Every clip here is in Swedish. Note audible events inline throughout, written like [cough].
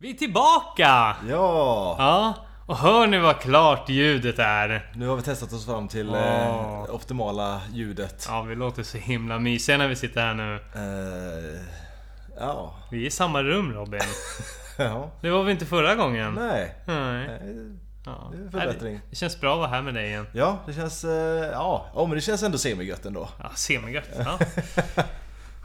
Vi är tillbaka! Ja! Ja, och hör ni vad klart ljudet är? Nu har vi testat oss fram till Åh. eh, optimala ljudet. Ja, vi låter så himla mysiga när vi sitter här nu. Eh, ja. Vi är i samma rum Robin. [laughs] ja. Det var vi inte förra gången. Nej. Nej. Ja. det är en förbättring. Nej, Det känns bra att vara här med dig igen. Ja, det känns... Eh, ja. ja, men det känns ändå semigött ändå. Ja, semigött. Ja. [laughs]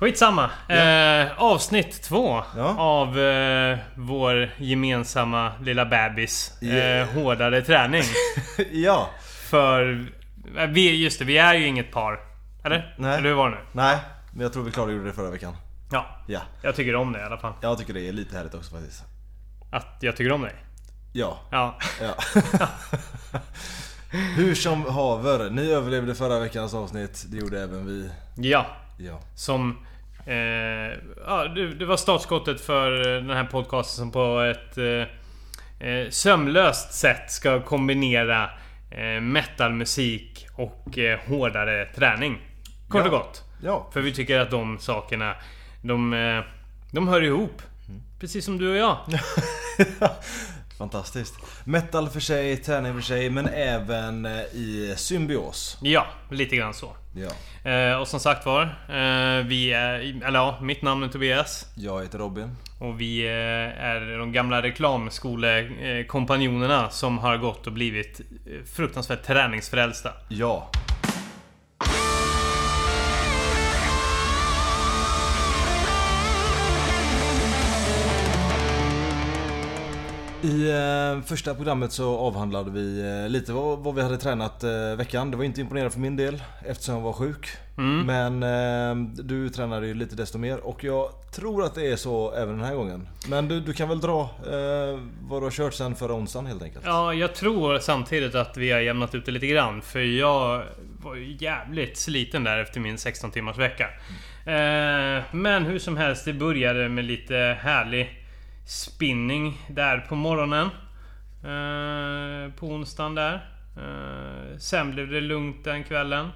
Skitsamma. Eh, avsnitt två Ja. av eh, vår gemensamma lilla bebis. Eh, Yeah. hårdare träning. [laughs] ja. För... eh, Vi, just det, vi är ju inget par. Eller? Nej. Eller hur var det nu? Nej, men jag tror vi klargjorde det förra veckan. Ja, Ja. jag tycker om det i alla fall. Jag tycker det är lite härligt också faktiskt. Att jag tycker om dig. Ja. Ja. ja. [laughs] Hur som haver. Ni överlevde förra veckans avsnitt. Det gjorde även vi. Ja. Ja. Som... Eh, ja, det, det var startskottet för den här podcasten som på ett eh, eh, sömlöst sätt ska kombinera eh, metalmusik och eh, hårdare träning. Kort och Ja. gott. Ja. För vi tycker att de sakerna, de, eh, de hör ihop. Precis som du och jag. [laughs] Fantastiskt. Metal för sig, träning för sig, men även eh, i symbios. Ja, lite grann så. Ja. Eh, och som sagt var, eh, vi är... Eller ja, mitt namn är Tobias. Jag heter Robin. Och vi eh, är de gamla reklamskolekompanjonerna som har gått och blivit eh, fruktansvärt träningsfrälsta. Ja. I eh, första programmet så avhandlade vi eh, lite vad, vad vi hade tränat eh, veckan. Det var inte imponerande för min del eftersom jag var sjuk. Men eh, du tränade ju lite desto mer och jag tror att det är så även den här gången. Men du, du kan väl dra eh, vad du har kört sen förra onsdagen helt enkelt? Ja, jag tror samtidigt att vi har jämnat ut det lite grann. För jag var ju jävligt sliten där efter min 16 timmars vecka. Eh, men hur som helst, det började med lite härlig spinning där på morgonen. Eh, på onsdagen där. Eh, sen blev det lugnt den kvällen.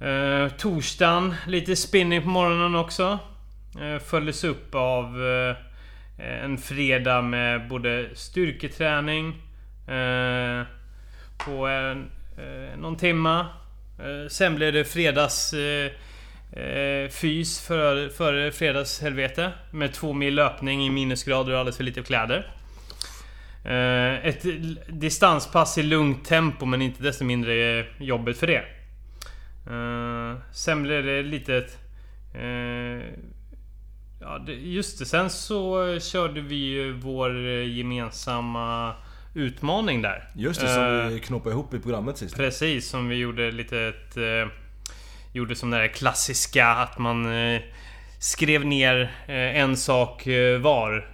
Eh, torsdagen, lite spinning på morgonen också. Eh, följdes upp av eh, en fredag med både styrketräning eh, på en, eh, någon timma. Eh, sen blev det fredags eh, eh, eh, fys före, före fredagshelvete. Med två mil löpning i minusgrader och alldeles för lite kläder. Eh, ett distanspass i lugnt tempo men inte desto mindre jobbigt för det. Eh, sen blev det lite... Eh, ja, just det. Sen så körde vi ju vår gemensamma utmaning där. Just det, som Eh, vi knoppade ihop i programmet sist. Precis, som vi gjorde lite ett... Gjorde som det där klassiska att man eh, skrev ner eh, en sak eh, var.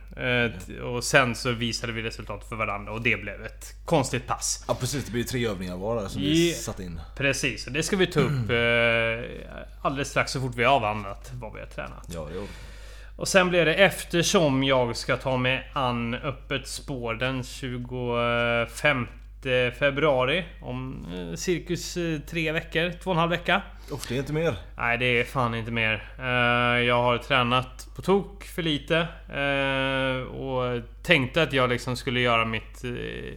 Och sen så visade vi resultat för varandra och det blev ett konstigt pass. Ja precis, det blir tre övningar var som vi Ja. satt in. Precis, och det ska vi ta upp alldeles strax så fort vi har avhandlat vad vi har tränat. Ja, jo. Och sen blir det eftersom jag ska ta mig an öppet spår den 25 februari. Om eh, cirkus eh, tre veckor, två och en halv vecka. Uff, det är inte mer. Nej, det är fan inte mer. Eh, Jag har tränat på tok för lite. eh, Och tänkte att jag liksom skulle göra mitt... eh,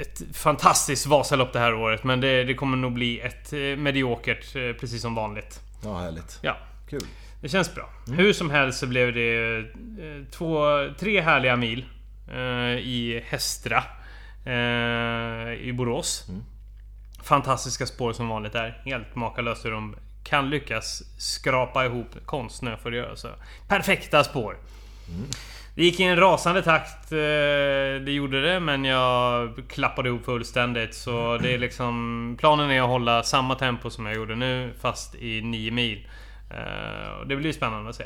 Ett fantastiskt Vasalopp det här året. Men det, det kommer nog bli ett eh, mediokert, eh, precis som vanligt. Ja, härligt. Ja, Kul. det känns bra. Hur som helst så blev det eh, två, tre härliga mil eh, i Hästra eh, i Borås. Fantastiska spår som vanligt där. Helt makalöst hur de kan lyckas skrapa ihop konstsnö för att göra så. Perfekta spår. Det gick i en rasande takt, eh, det gjorde det, men jag klappade ihop fullständigt. Så det är liksom... Planen är att hålla samma tempo som jag gjorde nu, fast i 9 mil. Eh, och det blir spännande att se.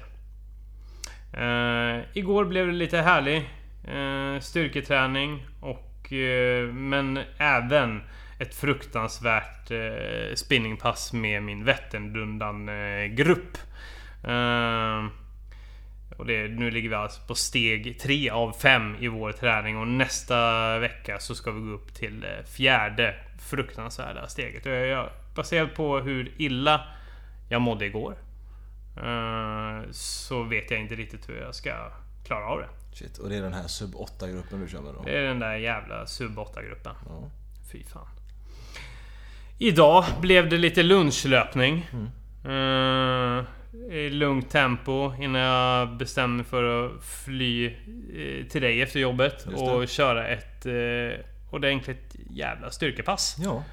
Eh, igår blev det lite härlig eh, styrketräning och... Eh, men även ett fruktansvärt eh, spinningpass med min Vätternrundan-grupp. Eh, eh, och det, nu ligger vi alltså på steg 3 av 5 i vår träning och nästa vecka så ska vi gå upp till det fjärde fruktansvärda steget. Jag, jag, baserat på hur illa jag mådde igår eh, så vet jag inte riktigt hur jag ska klara av det. Shit, och det är den här sub 8 gruppen du kör med då? Det är den där jävla sub 8 gruppen. Ja. Fy fan. Idag blev det lite lunchlöpning. Eh, I lugnt tempo innan jag bestämmer mig för att fly eh, till dig efter jobbet och köra ett eh, ordentligt jävla styrkepass. Ja.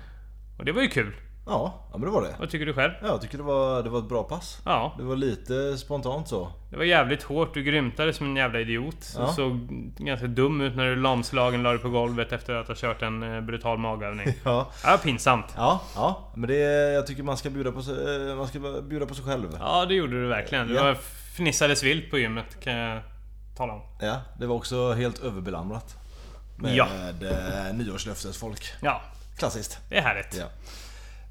Och det var ju kul. Ja, ja men det var det. Vad tycker du själv? Ja, jag tycker det var, det var ett bra pass. Ja, Det var lite spontant så. det var jävligt hårt. Du grymtade som en jävla idiot. Ja. Du såg ganska dum ut när du lamslagen la dig på golvet efter att ha kört en eh, brutal magövning. [laughs] Ja. Ja, pinsamt. Ja, ja. Men det, jag tycker man ska bjuda på sig, eh, man ska bjuda på sig själv. Ja, det gjorde du verkligen. Du Ja. fnissades vilt på gymmet kan jag tala om. Ja, det var också helt överbelamrat. Med Ja. eh, nyårslöftesfolk. Ja, Klassiskt. det är härligt. Ja.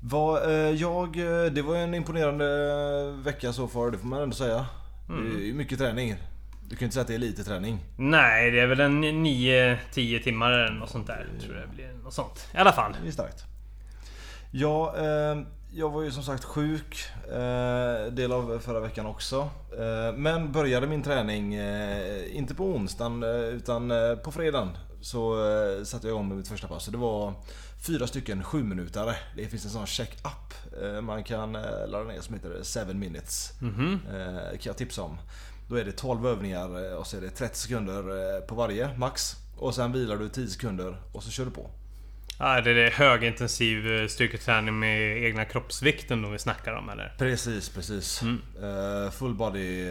Vad, eh, jag, eh, det var en imponerande vecka så far, det får man ändå säga. Mm. Det är ju mycket träning. Du kan ju inte säga att det är lite träning. Nej, det är väl en 9-10 timmar eller något sånt där. Tror jag det blir något sånt. I alla fall. Det är starkt. Ja, eh, jag var ju som sagt sjuk eh, del av förra veckan också. Eh, men började min träning, eh, inte på onsdagen eh, utan eh, på fredagen. Så eh, satte jag igång med mitt första pass. Så Det var fyra stycken sju minutare. Det finns en sån check-up eh, man kan eh, ladda ner som heter 7 minutes. Mhm. Eh, kan jag tipsa om. Då är det 12 övningar och så är det 30 sekunder på varje max. Och sen vilar du 10 sekunder och så kör du på. Ja, det är högintensiv styrketräning med egna kroppsvikten då vi snackar om eller? Precis, precis. Mm. Full body,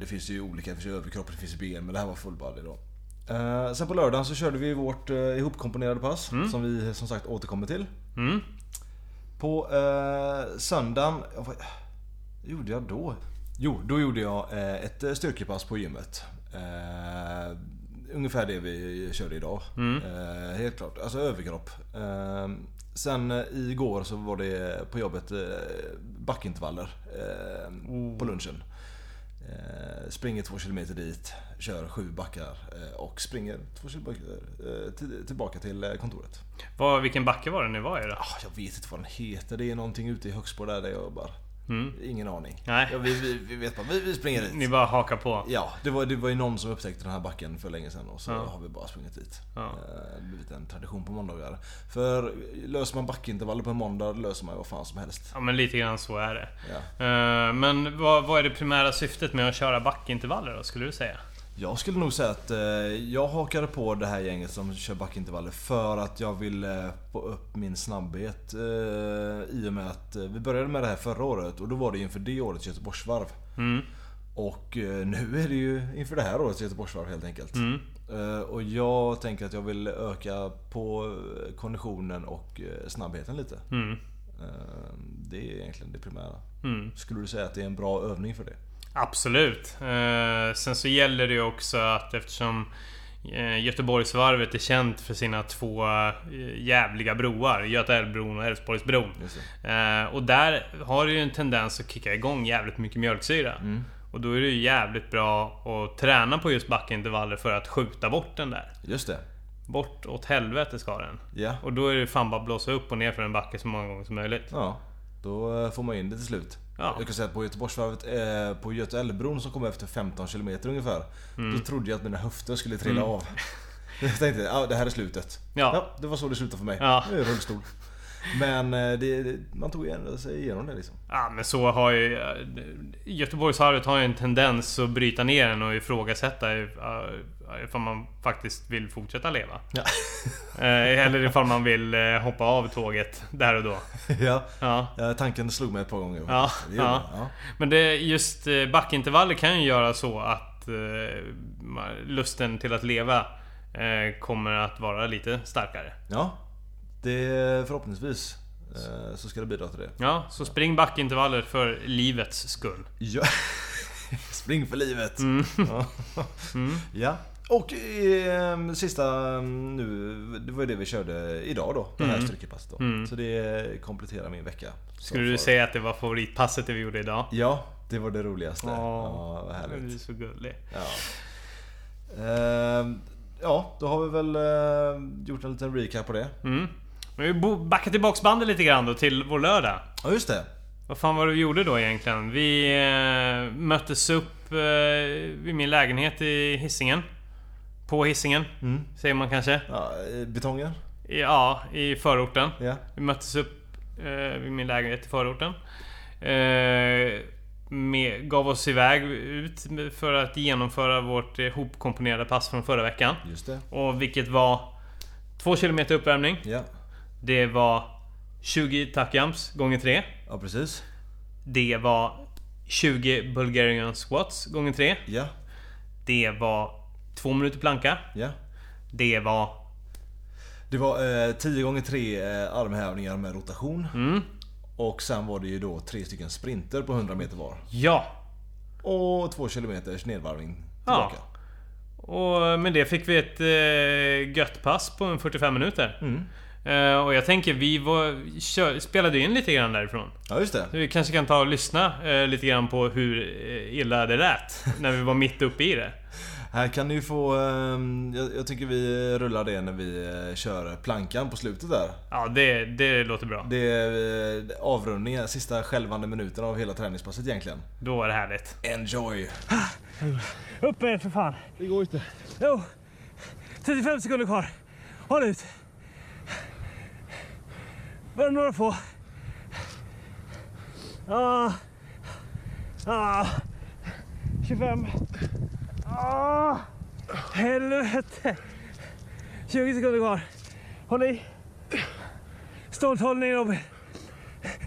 det finns ju olika, det finns ju överkropp, det finns ju ben, men det här var full body då. Eh, sen på lördagen så körde vi vårt uh, ihopkomponerade pass, som vi som sagt återkommer till. Mm. På uh, söndagen, ja, vad gjorde jag då? Jo, då gjorde jag eh, ett eh, styrkepass på gymmet. Eh, ungefär det vi körde idag. Mm. Eh, helt klart, alltså överkropp. Eh, sen eh, igår så var det på jobbet eh, backintervaller eh, Oh. på lunchen. Eh, springer två kilometer dit, kör sju backar eh, och springer två kilometer eh, till, tillbaka till kontoret. Vad, vilken backe var det ni var i då? Ah, jag vet inte vad den heter, det är någonting ute i Högsbo där, där jag jobbar. Mm. Ingen aning. Nej. Ja, vi, vi, vi vet bara, vi, vi springer dit. Ni bara hakar på? Ja, det var, det var ju någon som upptäckte den här backen för länge sedan och så Ja. har vi bara sprungit dit. Ja. Eh, Det har blivit en tradition på måndagar. För löser man backintervaller på en måndag löser man ju vad fan som helst. Ja men lite grann så är det. Ja. Eh, Men vad, vad är det primära syftet med att köra backintervaller då, skulle du säga? Jag skulle nog säga att eh, jag hakade på det här gänget som kör backintervaller för att jag vill eh, få upp min snabbhet. Eh, I och med att vi började med det här förra året och då var det inför det årets Göteborgsvarv. Mm. Och eh, nu är det ju inför det här årets Göteborgsvarv helt enkelt. Mm. Och jag tänker att jag vill öka på konditionen och snabbheten lite. Mm. Det är egentligen det primära. Mm. Skulle du säga att det är en bra övning för det? Absolut. Eh, sen så gäller det ju också att eftersom eh, Göteborgsvarvet är känt för sina två eh, jävliga broar. Göta älvbron och Älvsborgsbron. Eh, och där har det ju en tendens att kicka igång jävligt mycket mjölksyra. Mm. Och då är det ju jävligt bra att träna på just backintervaller för att skjuta bort den där. Just det. Bort åt helvete ska den. Ja. Och då är det fan bara blåsa upp och ner för en backe så många gånger som möjligt. Ja. Då eh, får man in det till slut. Ja. Jag kan säga att på Göteborgsvarvet, eh, på Göta älvbron som kom efter 15 km ungefär. Då trodde jag att mina höfter skulle trilla Mm. av. [laughs] Jag tänkte, ja det här är slutet. Ja. det var så det slutade för mig. Ja. Nu är det rullstol. Men eh, det, man tog igen sig igenom det liksom. Ja men så har ju... eh, Göteborgsvarvet har ju en tendens att bryta ner den och ifrågasätta eh, ifall man faktiskt vill fortsätta leva. Ja. [laughs] Eh, Eller ifall man vill eh, hoppa av tåget där och då. [laughs] ja. Ja. Tanken slog mig ett par gånger. Ja, Det ja. ja. Men det, just eh, backintervaller kan ju göra så att lusten till att leva kommer att vara lite starkare. ja. Det förhoppningsvis så ska det bidra till det. Ja, så spring backintervaller för livets skull. Ja. [laughs] Spring för livet. Mm. Ja. ja. Och eh, sista eh, nu, det var ju det vi körde idag då. Det här Mm. styrkepasset då. Mm. Så det kompletterar min vecka. Skulle du säga att det var favoritpasset det vi gjorde idag? Ja, det var det roligaste. Åh, Ja, vad Du är härligt. så gullig. Ja. Ehm, ja, då har vi väl eh, gjort en liten recap på det. Mm. Men vi backar tillbaks bandet lite grann då till vår lördag. Ja, just det. Vad fan var det vi gjorde då egentligen? Vi eh, möttes upp eh, vid min lägenhet i Hisingen. På Hisingen, Mm. säger man kanske. Ja, betongen? Ja, i förorten. Ja. Vi möttes upp eh, vid min lägenhet i förorten. Eh, med, gav oss iväg ut för att genomföra vårt eh, hopkomponerade pass från förra veckan. Just det. Och vilket var 2 km uppvärmning. Ja. Det var 20 tackjumps gånger 3. Ja, precis. Det var 20 Bulgarian squats gånger 3. Ja. Det var 2 minuter planka. Ja. Det var... Det var eh, 10 gånger 3 eh, armhävningar med rotation. Mm, Och sen var det ju då tre stycken sprinter på 100 meter var. ja! Och 2 kilometers nedvarvning Ja. tillbaka. Och med det fick vi ett eh, gött pass på en 45 minuter. Mm. Eh, och jag tänker, vi var, kör, spelade in lite grann därifrån. Ja, just det. Så vi kanske kan ta och lyssna eh, lite grann på hur eh, illa det lät. när vi var mitt uppe i det. Här kan ni få... ehm, jag, jag tycker vi rullar det när vi eh, kör plankan på slutet där. Ja, det, det låter bra. Det är eh, avrundningen, sista skälvande minuten av hela träningspasset egentligen. Då är det härligt. Enjoy! Upp med er för fan! Det går inte. Jo! 35 sekunder kvar. Håll ut! Bara några få. Ah. Ah. 25. Ah. Helvete! 20 sekunder kvar. Håll i. Stolt hållning Robin.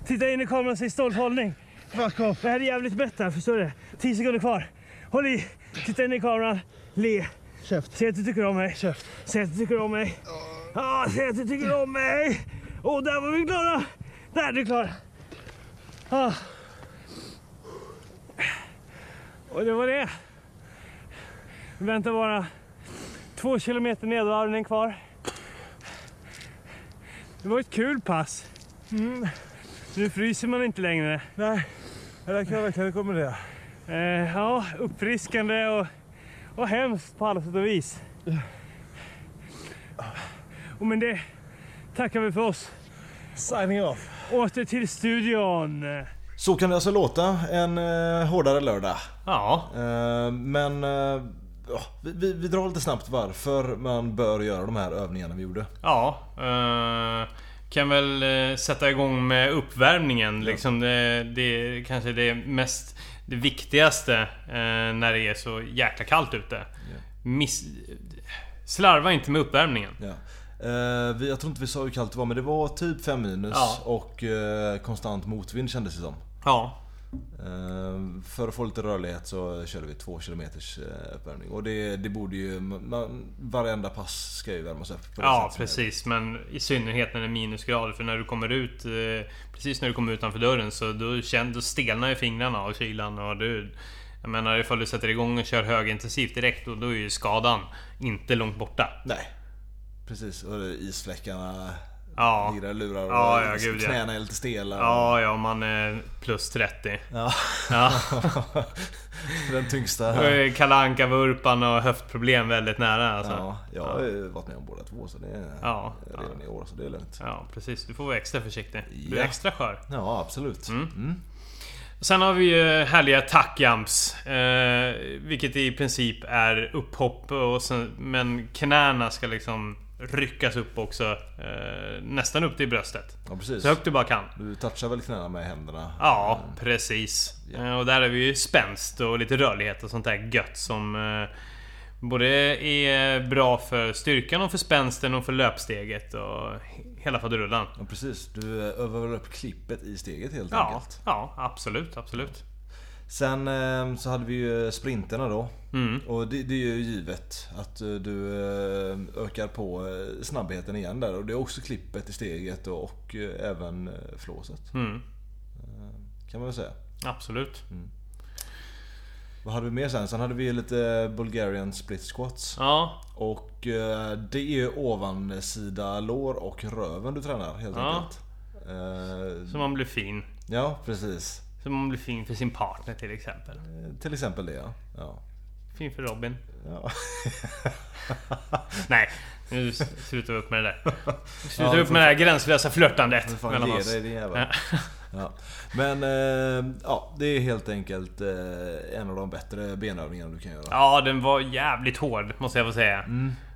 Titta in i kameran och säg stolt hållning. Det här är jävligt här, förstår du? 10 sekunder kvar. Håll i. Titta in i kameran. Le. Käft. Säg att du tycker om mig. Käft. Säg att du tycker om mig. Ja, säg att du tycker om mig. Och där var vi klara. Där är du klar. Ah. Och det var det. Vi väntar bara två kilometer nedvarvning kvar. Det var ett kul pass. Mm. Nu fryser man inte längre. Nej, det kan jag verkligen rekommendera. Eh, ja, uppfriskande och, och hemskt på alla sätt och vis. Och med det tackar vi för oss. Signing off. Åter till studion. Så kan det alltså låta en eh, hårdare lördag. Ja, Eh, men eh, ja, vi, vi, vi drar lite snabbt varför man bör göra de här övningarna vi gjorde. ja. Eh, kan väl eh, sätta igång med uppvärmningen. Liksom det, det är kanske det mest det viktigaste eh, när det är så jäkla kallt ute. Miss, slarva inte med uppvärmningen. Ja. Eh, vi, jag tror inte vi sa hur kallt det var men det var typ 5 minus Ja. och eh, konstant motvind kändes det som. Ja, för att få lite rörlighet så körde vi 2 km uppvärmning. Och det, det borde ju... Man, varenda pass ska ju värmas upp. På det Ja precis, men i synnerhet när det är minusgrader. För när du kommer ut eh, Precis när du kommer utanför dörren så då, känner, då stelnar ju fingrarna av kylan och du Jag menar ifall du sätter igång och kör högintensivt direkt och då är ju skadan inte långt borta. Nej. Precis, och isfläckarna Ja. och lurar och Ja, ja, gud, ja. knäna är lite stela. Ja, ja, man är plus 30. Ja. Ja. [laughs] Den tyngsta. Kalle Anka-vurpan och höftproblem väldigt nära alltså. Ja, jag har ju varit med om båda två så det är Ja. redan i år så det är lugnt. Ja, precis. Du får vara extra försiktig. Du är Ja. extra skör. Ja, absolut. Mm. Sen har vi ju härliga tackjumps. Eh, vilket i princip är upphopp och sen, Men knäna ska liksom ryckas upp också. Eh, nästan upp till bröstet. Ja, precis. Så högt du bara kan. Du touchar väl knäna med händerna? Ja, precis. Ja. Eh, och där är vi ju spänst och lite rörlighet och sånt där gött som eh, Både är bra för styrkan och för spänsten och för löpsteget och he- hela faderullan. Ja, precis. Du eh, övar väl upp klippet i steget helt Ja, enkelt. ja, absolut, absolut. Sen eh, så hade vi ju sprinterna då. Mm. Och det, det är ju givet att eh, du eh, ökar på eh, snabbheten igen där. Och det är också klippet i steget och, även flåset. Mm. Kan man väl säga. Absolut. Vad hade vi mer sen? Sen hade vi lite Bulgarian split squats. Ja, Och det är ju ovansida lår och röven du tränar helt Ja. enkelt. Så man blir fin. Ja, precis. Så man blir fin för sin partner till exempel. Eh, Till exempel det ja. ja. Fin för Robin. ja. [laughs] Nej, nu slutar vi upp med det där. [laughs] Ja, Sluta du upp med det här gränslösa flörtandet får mellan oss. dig. Ja. [laughs] Ja. Men eh, ja, det är helt enkelt eh, en av de bättre benövningarna du kan göra. Ja, den var jävligt hård måste jag få säga.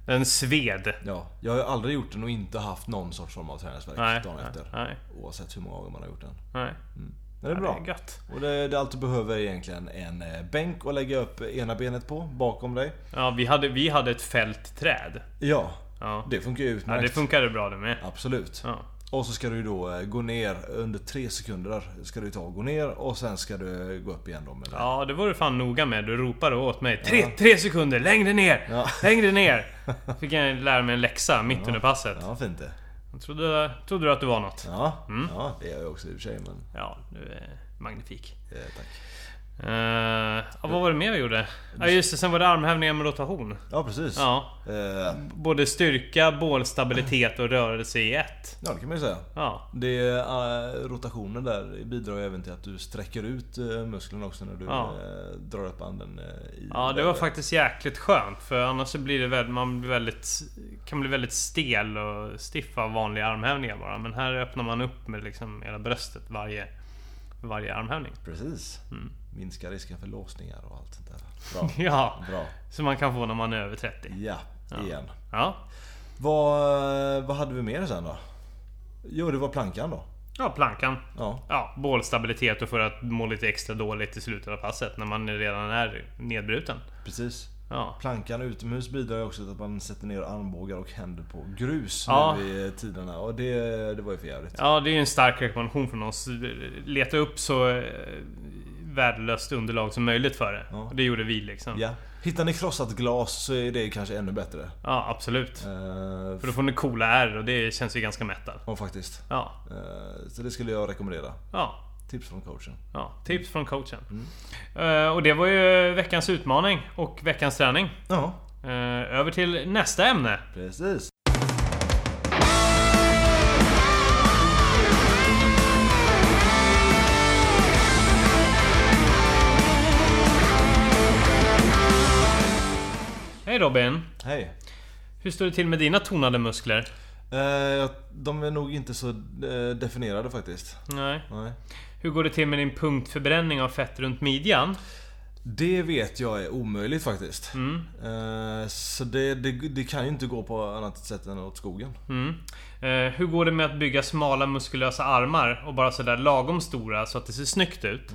Den sved. Ja, jag har ju aldrig gjort den och inte haft någon sorts form av träningsvärk dagen efter. nej. Oavsett hur många gånger man har gjort den. Nej. Men det är bra. Det är gött. Och det, det allt du behöver är egentligen en eh, bänk att lägga upp ena benet på bakom dig. Ja, vi hade, vi hade ett fältträd. Ja, Ja. det funkar ju Ja, utmärkt. det funkade bra det med. Absolut. Ja. Och så ska du då eh, gå ner under tre sekunder. Ska du ta och gå ner och sen ska du gå upp igen då med det. Ja, det var du fan noga med. Du ropade åt mig. Tre, tre sekunder, längre ner! Ja. Längre ner! [laughs] Fick jag lära mig en läxa mitt under passet. Ja, fint det. Jag trodde, trodde du att du var något? Ja, Mm. ja det är jag också i och för sig men... Ja, du är magnifik. Eh, tack. Uh, ja, vad var det mer vi gjorde? Ja just det, sen var det armhävningar med rotation. Ja precis. Ja. Eh, Både styrka, bålstabilitet och rörelse i ett. ja det kan man ju säga. Ja. Det, eh, rotationen där bidrar ju även till att du sträcker ut musklerna också när du Ja. drar upp banden eh, i Ja, det var faktiskt jäkligt skönt. För annars så blir det väldigt, man blir väldigt, kan bli väldigt stel och stiff av vanliga armhävningar bara. Men här öppnar man upp med liksom hela bröstet varje, varje armhävning. Precis. Mm. Minska risken för låsningar och allt sånt där. Bra. [laughs] Ja, Bra. som man kan få när man är över 30. Ja, igen. Ja, Vad, vad hade vi mer sen då? Jo, det var plankan då. ja plankan. Ja, Ja, bålstabilitet och för att må lite extra dåligt i slutet av passet när man redan är nedbruten. precis. Ja. Plankan utomhus bidrar ju också till att man sätter ner armbågar och händer på grus Ja. nu vid tiderna. Och det, det var ju för jävligt. Ja, det är ju en stark rekommendation från oss. Leta upp så eh, värdelöst underlag som möjligt för det. Ja. Och det gjorde vi liksom. Ja. Hittar ni krossat glas så är det kanske ännu bättre. Ja, absolut. Eh, För då får ni coola R och det känns ju ganska metal. Ja, faktiskt. Ja, Eh, så det skulle jag rekommendera. ja, Tips från coachen. ja. Tips från coachen. Mm. Eh, och det var ju veckans utmaning och veckans träning. Ja, över till nästa ämne. precis. Hej Robin! Hej. Hur står det till med dina tonade muskler? Eh, de är nog inte så eh, definierade faktiskt. Nej. Nej. Hur går det till med din punktförbränning av fett runt midjan? Det vet jag är omöjligt faktiskt. Mm. Eh, så det, det, det kan ju inte gå på annat sätt än åt skogen. Mm. Eh, hur går det med att bygga smala muskulösa armar och bara sådär lagom stora så att det ser snyggt ut? [laughs]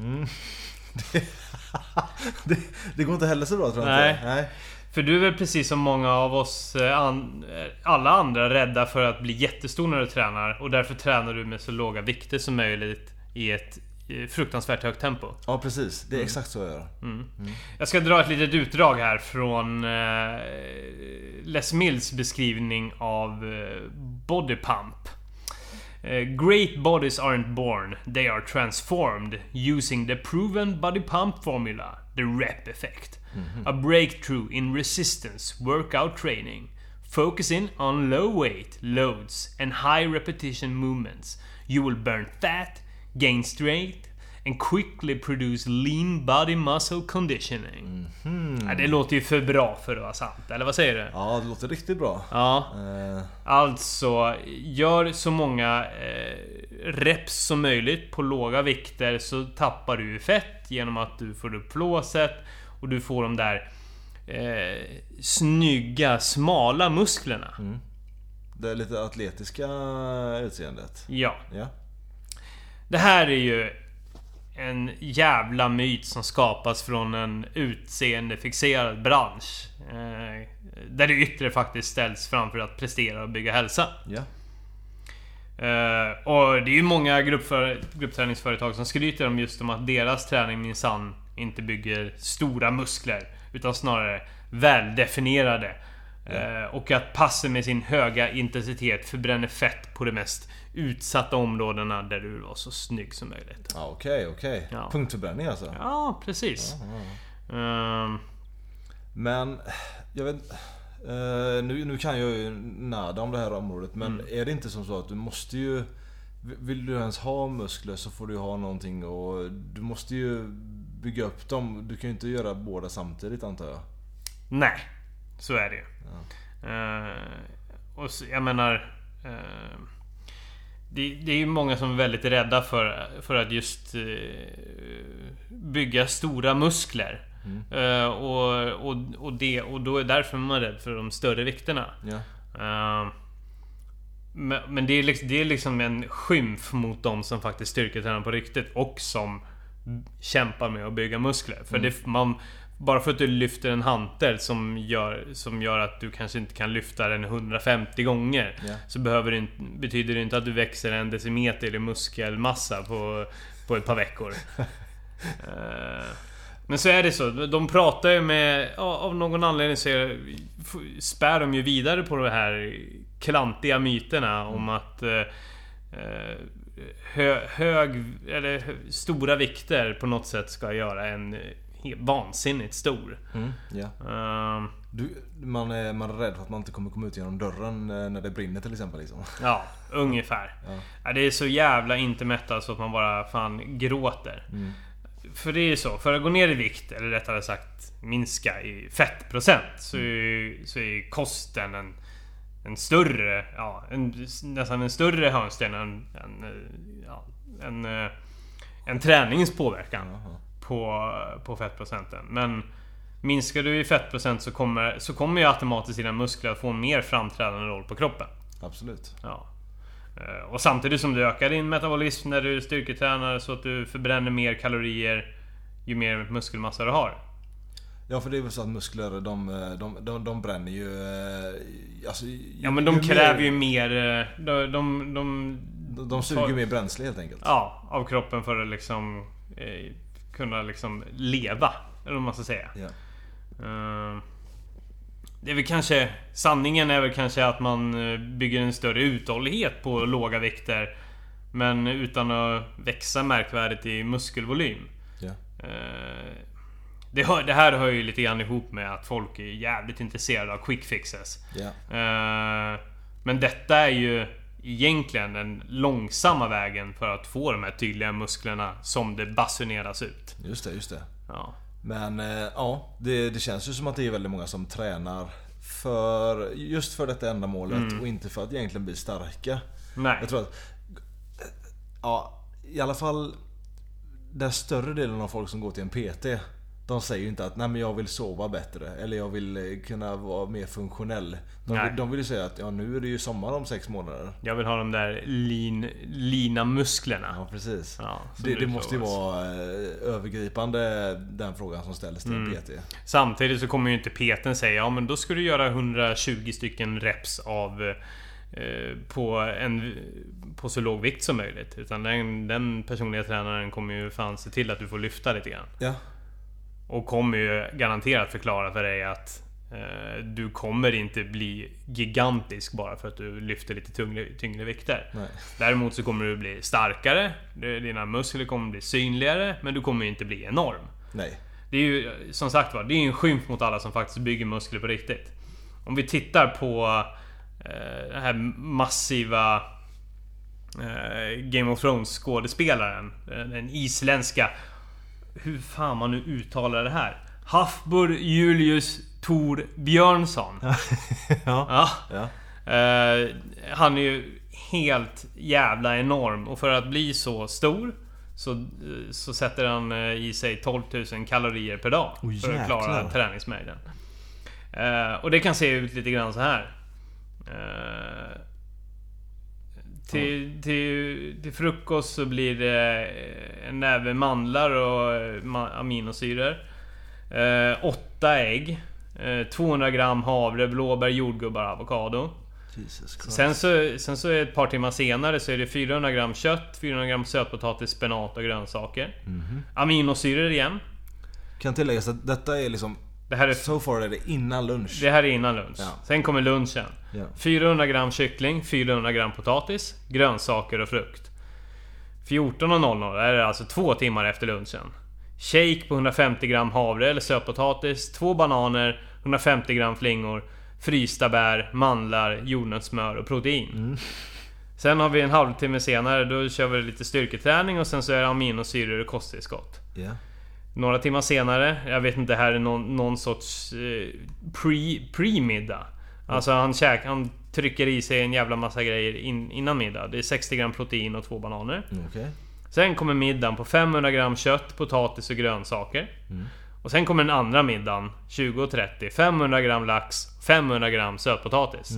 [laughs] det, det går inte heller så bra tror jag Nej. inte. Nej. För du är väl precis som många av oss eh, an, eh, alla andra rädda för att bli jättestor när du tränar och därför tränar du med så låga vikter som möjligt i ett eh, fruktansvärt högt tempo. Ja precis, det är exakt så jag gör. Jag ska dra ett litet utdrag här från Les Mills beskrivning av body pump. Great bodies aren't born, they are transformed using the proven body pump formula, the rep effect. A breakthrough in resistance workout training. Focusing on low weight loads and high repetition movements. You will burn fat, gain strength and quickly produce lean body muscle conditioning. Ja, det låter ju för bra för att vara sant, eller vad säger du? Ja, det låter riktigt bra. Ja, Eh, alltså gör så många eh, reps som möjligt på låga vikter så tappar du fett genom att du får upp flåset och du får de där eh, snygga, smala musklerna. det är lite atletiska utseendet. Ja. Ja. Det här är ju en jävla myt som skapas från en utseendefixerad bransch. Eh, där det yttre faktiskt ställs framför att prestera och bygga hälsa. Ja. Eh, och det är ju många gruppför, gruppträningsföretag som skryter om just om att deras träning minsann inte bygger stora muskler. Utan snarare väldefinierade. Eh, och att passen med sin höga intensitet förbränner fett på de mest utsatta områdena där du vill vara så snygg som möjligt. Ja, okej, okej. Ja. Punktförbränning alltså. Ja, precis. Ehm, Men, jag vet eh, nu, nu kan jag ju nada om det här området men Mm. är det inte som så att du måste ju Vill du ens ha muskler så får du ha någonting och du måste ju bygga upp dem. Du kan ju inte göra båda samtidigt antar jag. nej, så är det ju. Eh, och så, jag menar... eh, det, det är ju många som är väldigt rädda för, för att just eh, bygga stora muskler. Eh, och, och, och, det, och då är därför man är rädd för de större vikterna. Ja. Men, men det är, liksom, det är liksom en skymf mot de som faktiskt styrketränar på riktigt och som kämpar med att bygga muskler. För det, man, bara för att du lyfter en hantel som gör, som gör att du kanske inte kan lyfta den 150 gånger. Ja. Så behöver det, inte- betyder det inte att du växer en decimeter i muskelmassa på, på ett par veckor. [laughs] Eh, Men så är det så. De pratar ju med... Av någon anledning så är, spär de ju vidare på de här klantiga myterna om att... eh, Hö, hög... Eller stora vikter på något sätt ska göra en eh, he- vansinnigt stor. Mm, ja. Eh, Du, man, är, man är rädd för att man inte kommer komma ut genom dörren eh, när det brinner till exempel. Liksom. [laughs] Ja, ungefär. Ja. Ja, det är så jävla inte mättat så att man bara fan gråter. Mm. För det är ju så, för att gå ner i vikt, eller rättare sagt minska i fettprocent, så är, ju- så är kosten en, en större, ja, en, nästan en större hörnsten än, än, eh, ja, en, eh, en träningspåverkan Jaha. på, på fettprocenten. Men minskar du i fettprocent så kommer, så kommer ju automatiskt dina muskler att få en mer framträdande roll på kroppen. Absolut. Ja. Eh, Och samtidigt som du ökar din metabolism när du styrketränar så att du förbränner mer kalorier ju mer muskelmassa du har. Ja för det är väl så att muskler de, de, de, de bränner ju... eh, Alltså, Ja men de ju kräver mer, ju mer... eh, De, de, de, De, suger ju mer bränsle helt enkelt. Ja, av kroppen för att liksom eh, kunna liksom leva. Eller vad man ska säga. Ja. Eh, Det är väl kanske... Sanningen är väl kanske att man eh, bygger en större uthållighet på låga vikter. Men utan att växa märkvärdigt i muskelvolym. Ja. Eh, Det, hör, det här hör ju lite grann ihop med att folk är jävligt intresserade av quick fixes. Ja. Eh, Men detta är ju egentligen den långsamma vägen för att få de här tydliga musklerna som det basuneras ut. Just det, just det. Ja. Men eh, ja, det, det känns ju som att det är väldigt många som tränar för just för detta ändamålet och inte för att egentligen bli starka. Nej. Jag tror att... Ja, i alla fall den större delen av folk som går till en PT de säger ju inte att nej men jag vill sova bättre eller jag vill eh, kunna vara mer funktionell. De, Nej. de vill ju säga att ja, nu är det ju sommar om sex månader. Jag vill ha de där lean, lina musklerna. Ja precis. Ja, det, det måste ju vara eh, övergripande den frågan som ställs till Mm. en PT. Samtidigt så kommer ju inte PTn säga ja men då ska du göra 120 stycken reps av eh, på, en, på så låg vikt som möjligt. Utan den, den personliga tränaren kommer ju fan se till att du får lyfta lite grann. Ja, Och kommer ju garanterat förklara för dig att eh, du kommer inte bli gigantisk bara för att du lyfter lite tyngre, tyngre vikter. nej. Däremot så kommer du bli starkare, dina muskler kommer bli synligare, men du kommer inte bli enorm. Nej. Det är ju som sagt var, det är en skymf mot alla som faktiskt bygger muskler på riktigt. Om vi tittar på eh, den här massiva eh, Game of Thrones skådespelaren. eh, Den isländska... Hur fan man nu uttalar det här? Hafbur Julius Tor Björnsson. [laughs] ja. Ja. ja. Eh, han är ju helt jävla enorm och för att bli så stor så, eh, så sätter han eh, i sig 12 000 kalorier per dag. Oj, för att klara träningsmängden. Eh, och det kan se ut lite grann så här. Eh, till, till, till frukost så blir det en näve mandlar och eh, aminosyror. Eh, åtta ägg. Eh, 200 gram havre, blåbär, jordgubbar, avokado. Sen så, sen så är ett par timmar senare så är det 400 gram kött, 400 gram sötpotatis, spenat och grönsaker. Mhm. Aminosyror igen. Kan tilläggas att detta är liksom... Det här är, So far är det innan lunch. det här är innan lunch. Ja. Sen kommer lunchen. Ja. 400 gram kyckling, 400 gram potatis, grönsaker och frukt. 14.00 är det alltså två timmar efter lunchen. Shake på 150 gram havre eller sötpotatis, två bananer, 150 gram flingor, frysta bär, mandlar, jordnötssmör och protein. Sen har vi en halvtimme senare, då kör vi lite styrketräning och sen så är det aminosyror och kosttillskott. Ja. Några timmar senare, jag vet inte, det här är någon, någon sorts eh, pre, pre-middag. Alltså han, käk, han trycker i sig en jävla massa grejer in, innan middag. Det är 60 gram protein och två bananer. Mm, Okej. Sen kommer middagen på 500 gram kött, potatis och grönsaker. Och sen kommer den andra middagen 20.30. 500 gram lax, 500 gram sötpotatis.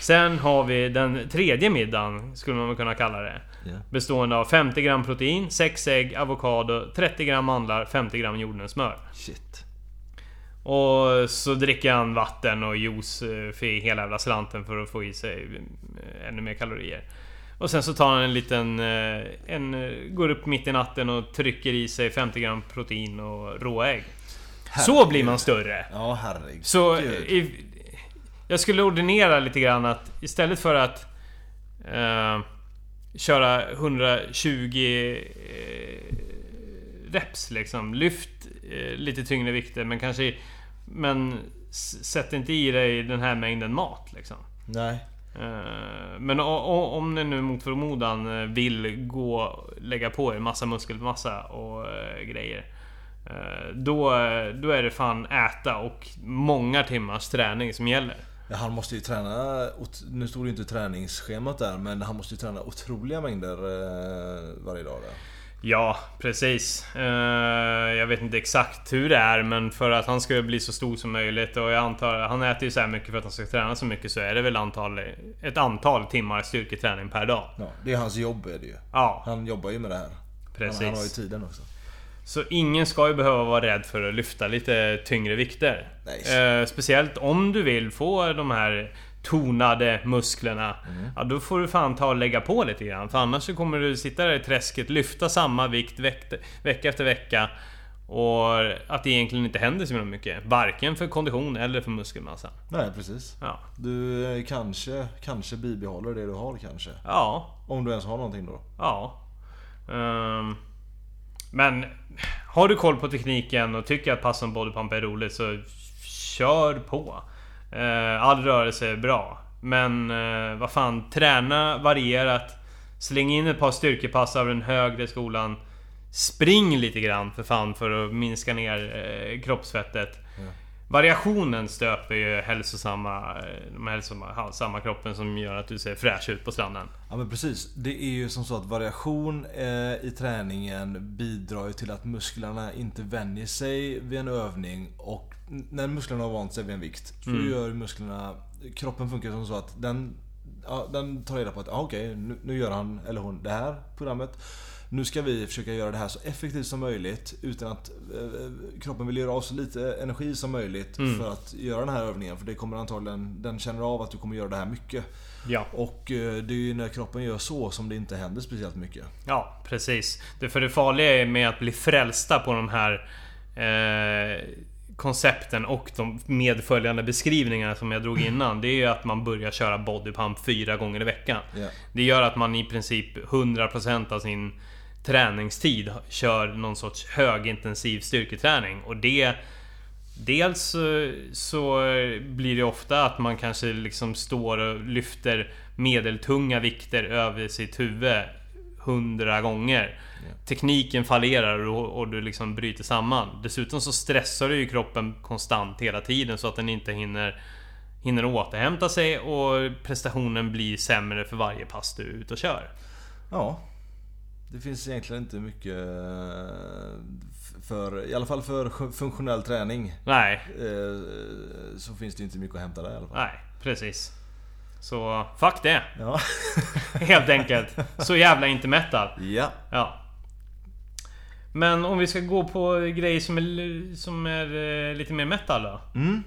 Sen har vi den tredje middagen, skulle man kunna kalla det. Ja. Bestående av 50 gram protein, 6 ägg, avokado, 30 gram mandlar, 50 gram jordnötssmör. Shit. Och så dricker han vatten och juice eh, för hela jävla slanten för att få i sig eh, ännu mer kalorier. Och sen så tar han en liten... eh, En, går upp mitt i natten och trycker i sig 50 gram protein och råägg. Så blir man större. Ja, herregud. Så i, jag skulle ordinera lite grann att istället för att eh, köra 120 eh, reps liksom. Lyft eh, lite tyngre vikter men kanske... Men sätt inte i dig den här mängden mat liksom. Nej. Eh, Men o- o- om ni nu mot förmodan eh, vill gå lägga på er massa muskelmassa och eh, grejer. eh, Då, då är det fan äta och många timmars träning som gäller. Ja, han måste ju träna, nu stod det inte i träningsschemat där, men han måste ju träna otroliga mängder eh, varje dag där. Ja, precis. Eh, Jag vet inte exakt hur det är men för att han ska bli så stor som möjligt och jag antar... Han äter ju så här mycket för att han ska träna så mycket så är det väl antal, ett antal timmar styrketräning per dag. Ja, det är hans jobb är det ju. Ja, Han jobbar ju med det här. Precis. Han, han har ju tiden också. Så ingen ska ju behöva vara rädd för att lyfta lite tyngre vikter. Nej. Eh, speciellt om du vill få de här tonade musklerna. Ja, då får du fan ta och lägga på lite grann. För annars så kommer du sitta där i träsket, lyfta samma vikt veck, vecka efter vecka. Och att det egentligen inte händer så mycket. Varken för kondition eller för muskelmassa. Nej, precis. Ja. Du eh, kanske, kanske bibehåller det du har kanske. Ja, Om du ens har någonting då. Ja. Ehm, men har du koll på tekniken och tycker att pass som bodypump är roligt så kör på. Eh, all rörelse är bra. Men eh, vad fan, träna varierat. Släng in ett par styrkepass av den högre skolan. Spring lite grann för fan för att minska ner eh, kroppsfettet. Variationen stöper ju hälsosamma, eh, de hälsosamma samma kroppen som gör att du ser fräsch ut på stranden. Ja men precis. Det är ju som så att variation eh, i träningen bidrar ju till att musklerna inte vänjer sig vid en övning och när musklerna har vant sig vid en vikt så gör musklerna... Kroppen funkar som så att den, ja, den tar reda på att ah, okej nu, nu gör han eller hon det här programmet. Nu ska vi försöka göra det här så effektivt som möjligt utan att eh, kroppen vill göra av så lite energi som möjligt för att göra den här övningen. För det kommer antagligen, den känner av att du kommer göra det här mycket. Ja. Och eh, det är ju när kroppen gör så som det inte händer speciellt mycket. Ja, precis. Det, för det farliga är med att bli frälsta på de här eh, koncepten och de medföljande beskrivningarna som jag drog innan. Det är ju att man börjar köra bodypump fyra gånger i veckan. Ja. Det gör att man i princip 100% av sin träningstid kör någon sorts högintensiv styrketräning. Och det... Dels eh, så blir det ofta att man kanske liksom står och lyfter medeltunga vikter över sitt huvud hundra gånger. Tekniken fallerar och, och du liksom bryter samman. Dessutom så stressar du ju kroppen konstant hela tiden så att den inte hinner Hinner återhämta sig och prestationen blir sämre för varje pass du är ute och kör. Ja. Det finns egentligen inte mycket eh, för, i alla fall för funktionell träning. Nej, eh, Så finns det inte mycket att hämta där i alla fall. nej, precis. Så fuck det, Ja. [laughs] helt enkelt. Så jävla inte metal. ja. Ja. Men om vi ska gå på grejer som är, som är eh, lite mer metal då. Mm.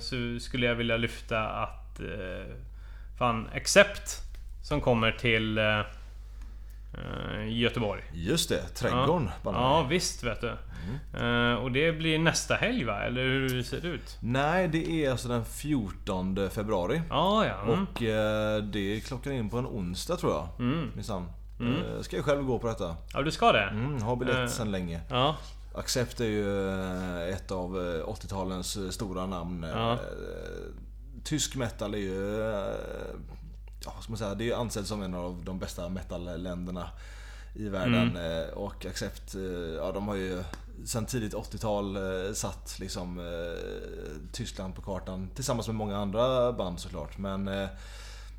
Så skulle jag vilja lyfta att... Fan, Accept Som kommer till eh, eh, Göteborg. Just det, trädgården. Ja, ja visst vet du. Mm. Och det blir nästa helg va? Eller hur ser det ut? Nej, det är alltså den 14 februari. Ja, ja. Mm. Och eh, det klockar in på en onsdag tror jag. Mm. Minsann. Eh, Ska jag själv gå på detta. Ja, du ska det? Mm, har biljett sedan länge. Ja. Accept är ju ett av eh, 80-talens eh, stora namn. Ja. Tysk metal är ju... Ja, ska man säga? Det är ansedd som en av de bästa metalländerna i världen. Mm. Eh, Och Accept, eh, ja de har ju sen tidigt 80-tal eh, satt liksom Tyskland på kartan. Tillsammans med många andra band såklart. Men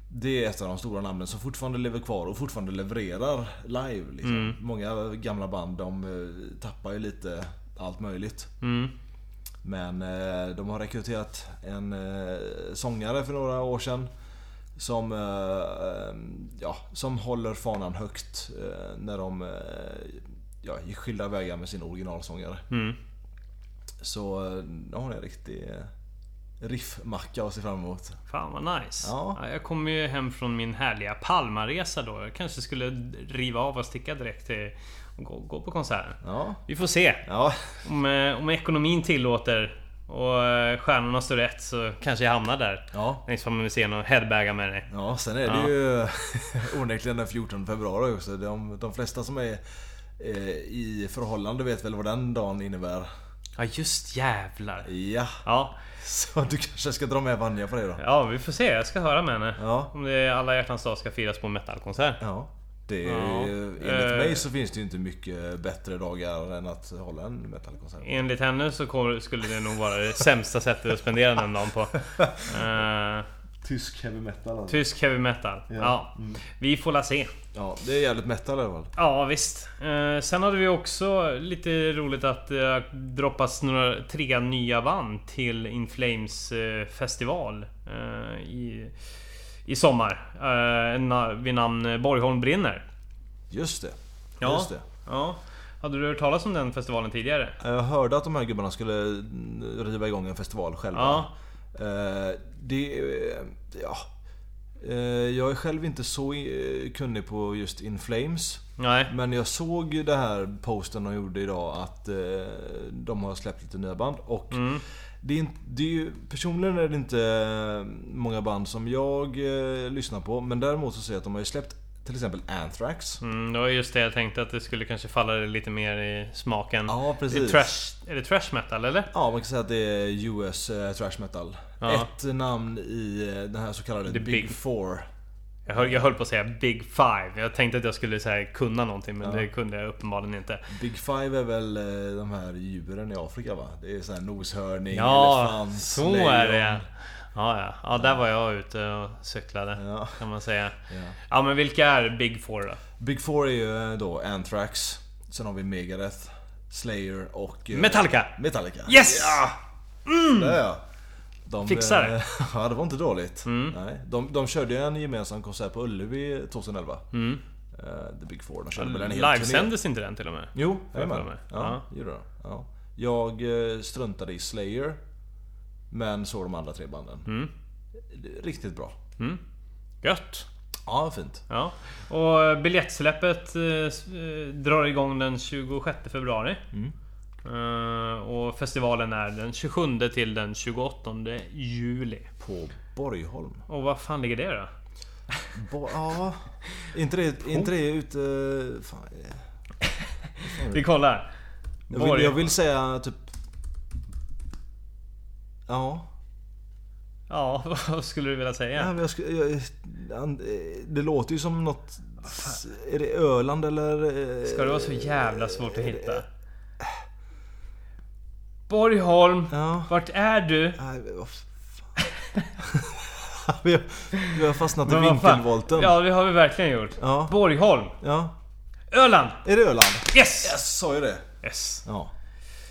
det är ett av de stora namnen som fortfarande lever kvar och fortfarande levererar live. Liksom. Många gamla band de tappar ju lite allt möjligt. Mm. Men de har rekryterat en sångare för några år sedan. Som, eh, eh, ja, som håller fanan högt eh, när de eh, ja, gick skilda vägar med sin originalsångare. Mm. Så eh, de har en riktig riffmacka att se fram emot. Fan vad nice. Ja. Ja, jag kommer ju hem från min härliga Palmaresa då. Jag kanske skulle riva av och sticka direkt till och gå, gå på konserten. Ja, Vi får se. ja, Om, om ekonomin tillåter och eh, stjärnorna står rätt så kanske jag hamnar där. ja. Längs fram med scenen och headbagar med dig. Ja, sen är det Ja. ju [laughs] onekligen den 14 februari också. De, de flesta som är eh, i förhållande vet väl vad den dagen innebär. Ja just jävlar. Ja, Ja, [laughs] så du kanske ska dra med Vanja på det då? ja vi får se. Jag ska höra med henne. Ja. Om det är alla hjärtans dag ska firas på metalkonsert. Ja. Det är, Ja, enligt eh. mig så finns det ju inte mycket bättre dagar än att hålla en metalkonsert. Enligt henne så kommer- skulle det nog vara det sämsta sättet att spendera den dagen på. [laughs] Eh, Tysk heavy metal alltså. tysk heavy metal. Ja. Vi får la se. Ja, det är jävligt metal i alla fall. Ja visst. Eh, sen hade vi också lite roligt att det har droppats några, tre nya band till In Flames eh, festival eh, i, i sommar. Eh, vid namn Borgholm brinner. Just det. Ja. Just det. Ja. Hade du hört talas om den festivalen tidigare? Jag hörde att de här gubbarna skulle mm, riva igång en festival själva. Ja. Eh, det... eh, Ja. Eh, Jag är själv inte så eh, kunnig på just In Flames. Nej. Men jag såg det här posten de gjorde idag att eh, de har släppt lite nya band. Och Mm. Det är, inte- det är ju, personligen är det inte eh, många band som jag eh, lyssnar på. Men däremot så ser jag att de har ju släppt till exempel Anthrax. Mm, det var just det jag tänkte att det skulle kanske falla lite mer i smaken. Ja, Det är, precis. trash, är det trash metal eller? Ja, man kan säga att det är US eh, trash metal. Ja. Ett namn i eh, den här så kallade The Big, Big- Four. Jag höll, jag höll på att säga Big Five. Jag tänkte att jag skulle säga kunna någonting men Ja. det kunde jag uppenbarligen inte. Big Five är väl eh, de här djuren i Afrika va? Det är så här noshörning, Ja, elefant, så lejon. är det ja. Ja, ja. där var jag ute och cyklade. Ja. Kan man säga. Ja. Ja, men vilka är Big Four då? Big Four är ju eh, då Anthrax. Sen har vi Megadeth, Slayer och... eh, Metallica! Metallica. Yes! Ja! Där ja! De, Fixar det. eh, [laughs] Ja, det var inte dåligt. Mm. Nej, de, de körde en gemensam konsert på Ullevi 2011. Mm. Eh, The Big Four. De körde väl en hel. Livesändes inte den till och med? Jo, jajamän. mig. Ja, gjorde de. Ja. Jag eh, struntade i Slayer. Men såg de andra tre banden. Mm. Riktigt bra. Mm. Gött! Ja, fint. Ja. Och biljettsläppet eh, drar igång den 26 februari. Mm. Eh, och festivalen är den 27 till den 28 juli. På Borgholm. Och vad fan ligger det då? Bo- ja, inte det, inte det ute... Fan, eh, [laughs] Vi kollar. jag, vill, jag vill säga typ... Ja. Ja, [laughs] vad skulle du vilja ja säga? men jag, skulle- jag, det låter ju som något... Är det Öland eller... Ska det vara så jävla svårt att hitta? Borgholm, Ja. vart är du? Nej, vad fan. [laughs] vi, har, vi har fastnat i vinkelvolten. Ja, det har vi verkligen gjort. Ja. Borgholm, ja. Öland! Är det Öland? Yes! Yes, sa ju det. Yes. Ja.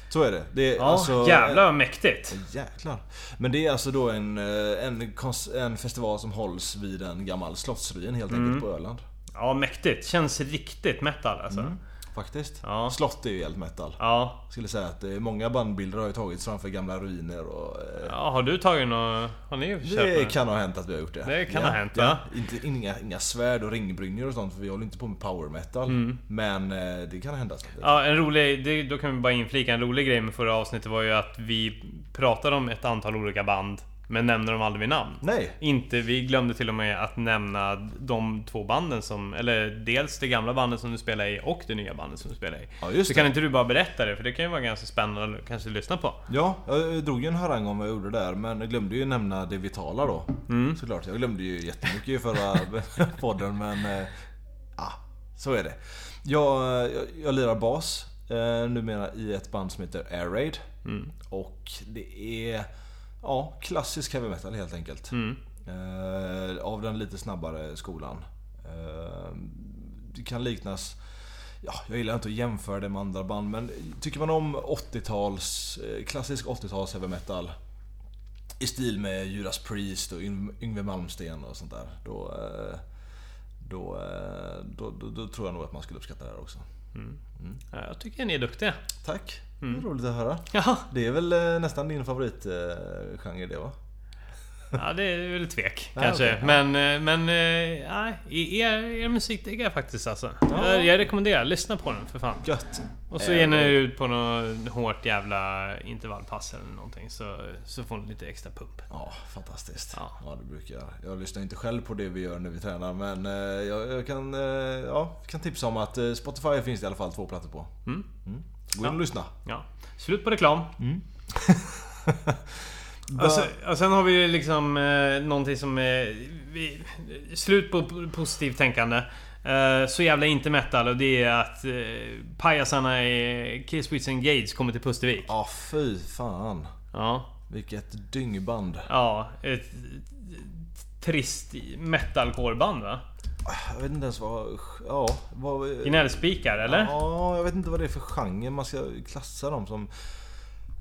Så är det. det är Ja, alltså, jävlar vad mäktigt. Jäklar. Men det är alltså då en, eh, en, en festival som hålls vid en gammal slottsruin helt Mm. enkelt på Öland. Ja, mäktigt. Känns riktigt metal alltså. Mm. Faktiskt. Ja. Slott är ju helt metal. Ja. Skulle säga att eh, många bandbilder har ju tagits framför gamla ruiner och... eh, ja. Har du tagit något? Har ni köpt Det något? kan ha hänt att vi har gjort det. Det kan ja, ha hänt, ja. Inte, inga, inga svärd och ringbrynjor och sånt för vi håller inte på med power metal. Mm. Men eh, det kan hända. Ja, en rolig... Det, då kan vi bara inflika. En rolig grej med förra avsnittet var ju att vi pratade om ett antal olika band. Men nämnde dem aldrig vid namn. Nej. Inte, vi glömde till och med att nämna de två banden som... Eller dels det gamla bandet som du spelar i och det nya bandet som du spelar i. Ja, just Så det. kan inte du bara berätta det? För det kan ju vara ganska spännande att kanske lyssna på. Ja, jag drog ju en harang om vad jag gjorde där men jag glömde ju nämna det Vitala då. Mm. Såklart, jag glömde ju jättemycket i förra [laughs] podden men... eh, Ja, så är det. Jag, jag, jag lirar bas eh, numera i ett band som heter Air Raid. Mm. Och det är... ja, klassisk heavy metal helt enkelt. Mm. Eh, av den lite snabbare skolan. Eh, det kan liknas... Ja, jag gillar inte att jämföra det med andra band men tycker man om 80-tals, eh, klassisk 80-tals heavy metal i stil med Judas Priest och Yng- Yngwie Malmsteen och sånt där. Då, eh, då, eh, då, då, då tror jag nog att man skulle uppskatta det här också. Ja, Jag tycker ni är duktiga. Tack! Mm. Det är roligt att höra. Ja, Det är väl eh, nästan din favoritgenre det va? ja det är väl tvek Ja, [laughs] kanske. okej, ja. Men, eh, men eh, nej, er, er musik diggar jag faktiskt alltså. Ja. Jag, jag rekommenderar, lyssna på den för fan. Gött! Och så Eh, ger ni ut på något hårt jävla intervallpass eller någonting så, så får ni lite extra pump. Ja, fantastiskt. Ja. Ja. det brukar jag. Jag lyssnar inte själv på det vi gör när vi tränar men eh, jag, jag kan, eh, ja, kan tipsa om att eh, Spotify finns det i alla fall två plattor på. Mm. Så gå in och lyssna. Ja. Slut på reklam. Ba- Och, sen, och sen har vi liksom eh, någonting som är... Vi, slut på positivt tänkande. Eh, så jävla inte metal och det är att eh, pajasarna i Killswitch Engage kommer till Pustervik. Ja, fy fan. Ja. Vilket dyngband. Ja, ett trist metalcore-band va? Jag vet inte ens vad... Ja, vad... Gnällspikar eller? Ja, jag vet inte vad det är för genre man ska klassa dem som.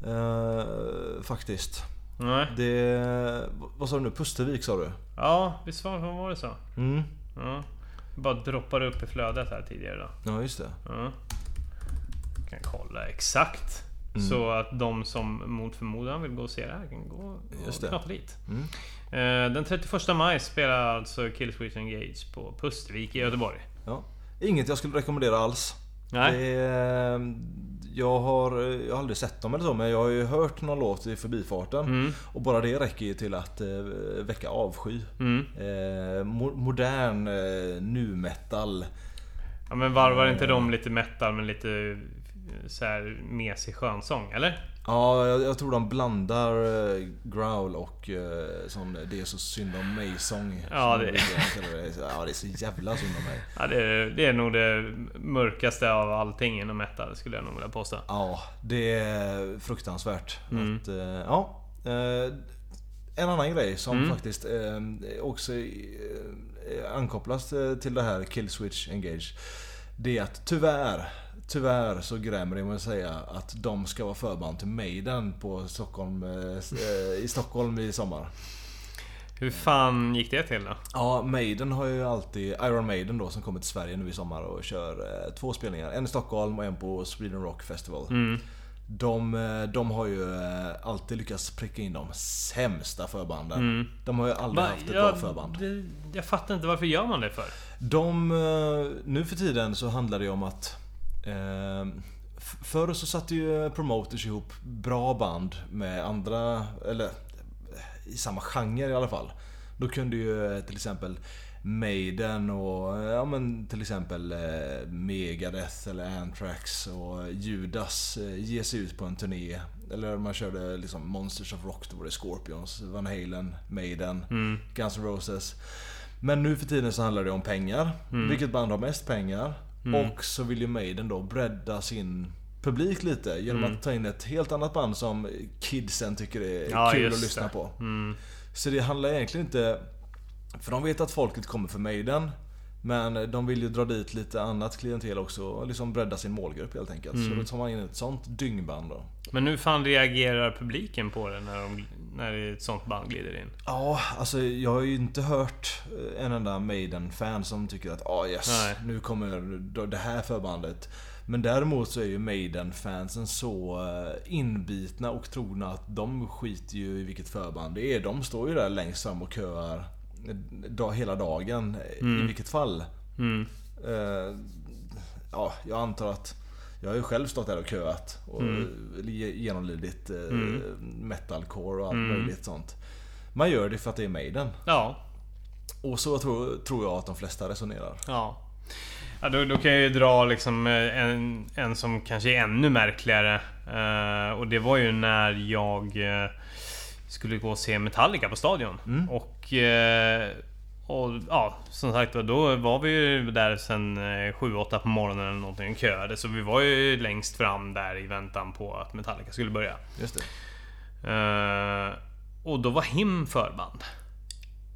Eh, faktiskt. Nej. Det... Vad sa du nu? Pustervik sa du? Ja, visst var, det så? Mm. Ja. Bara droppade upp i flödet här tidigare då. Ja, just det. Ja. Kan kolla exakt. Mm. Så att de som mot förmodan vill gå och se det här kan gå och Just knata dit. Mm. Eh, Den 31 maj spelar alltså Killswitch Engage på Pustervik i Göteborg. Ja. Inget jag skulle rekommendera alls. Nej. Det är, jag, har, jag har aldrig sett dem eller så men jag har ju hört någon låt i förbifarten. Mm. Och bara det räcker ju till att eh, väcka avsky. Mm. Eh, mo- modern eh, nu metal. Ja men varvar Eh. inte de lite metal med lite eh, så här mesig skönsång, eller? Ja, jag, jag tror de blandar eh, growl och eh, sån Det är så synd om mig-sång. Ja, det-. Ja, det är så jävla synd om mig. Ja, det, är, det är nog det mörkaste av allting inom metal, skulle jag nog vilja påstå. Ja, det är fruktansvärt. Mm. Att, eh, ja, en annan grej som Mm. faktiskt också ankopplas till det här Killswitch Engage. Det är att tyvärr, tyvärr så grämer det mig att säga att de ska vara förband till Maiden på Stockholm, eh, eh, i Stockholm i sommar. Hur fan gick det till då? Ja, Maiden har ju alltid, Iron Maiden då som kommer till Sverige nu i sommar och kör eh, två spelningar. En i Stockholm och en på Sweden Rock Festival. Mm. De, eh, de har ju eh, alltid lyckats pricka in de sämsta förbanden. Mm. De har ju aldrig Va- haft ett ja, bra förband. Det, jag fattar inte varför gör man det för? De, nu för tiden så handlar det ju om att Förr så satte ju promoters ihop bra band med andra, eller i samma genre i alla fall. Då kunde ju eh, till exempel Maiden och ja men till exempel eh, Megadeth eller Anthrax och Judas eh, ge sig ut på en turné. Eller man körde liksom Monsters of Rock, då var det Scorpions, Van Halen, Maiden, Mm. Guns N' Roses. Men nu för tiden så handlar det om pengar. Mm. Vilket band har mest pengar? Mm. Och så vill ju Maiden då bredda sin publik lite genom Mm. att ta in ett helt annat band som kidsen tycker är Ja, kul att lyssna det. på. Mm. Så det handlar egentligen inte... För de vet att folket kommer för Maiden. Men de vill ju dra dit lite annat klientel också och liksom bredda sin målgrupp helt enkelt. Så Mm. då tar man in ett sånt dyngband då. Men hur fan reagerar publiken på det när, de, när ett sånt band glider in? Ja, alltså jag har ju inte hört en enda Maiden-fan som tycker att ah yes, Nej. nu kommer det här förbandet. Men däremot så är ju Maiden-fansen så eh, inbitna och trogna att de skiter ju i vilket förband det är. De står ju där längst fram och köar eh, dag, hela dagen eh, i Mm. vilket fall. Mm. Eh, ja, jag antar att jag har ju själv stått där och köat och Mm. ge- genomlidit eh, Mm. metalcore och allt Mm. möjligt sånt. Man gör det för att det är Maiden. Ja, Och så tror, tror jag att de flesta resonerar. ja. ja då, då kan jag ju dra liksom eh, en, en som kanske är ännu märkligare. Eh, och det var ju när jag eh, skulle gå och se Metallica på Stadion. Mm. Och... Eh, och ja, som sagt då, var vi ju där sen 7-8 på morgonen eller någonting och köade. Så vi var ju längst fram där i väntan på att Metallica skulle börja. Just det. Eh, och då var Him förband.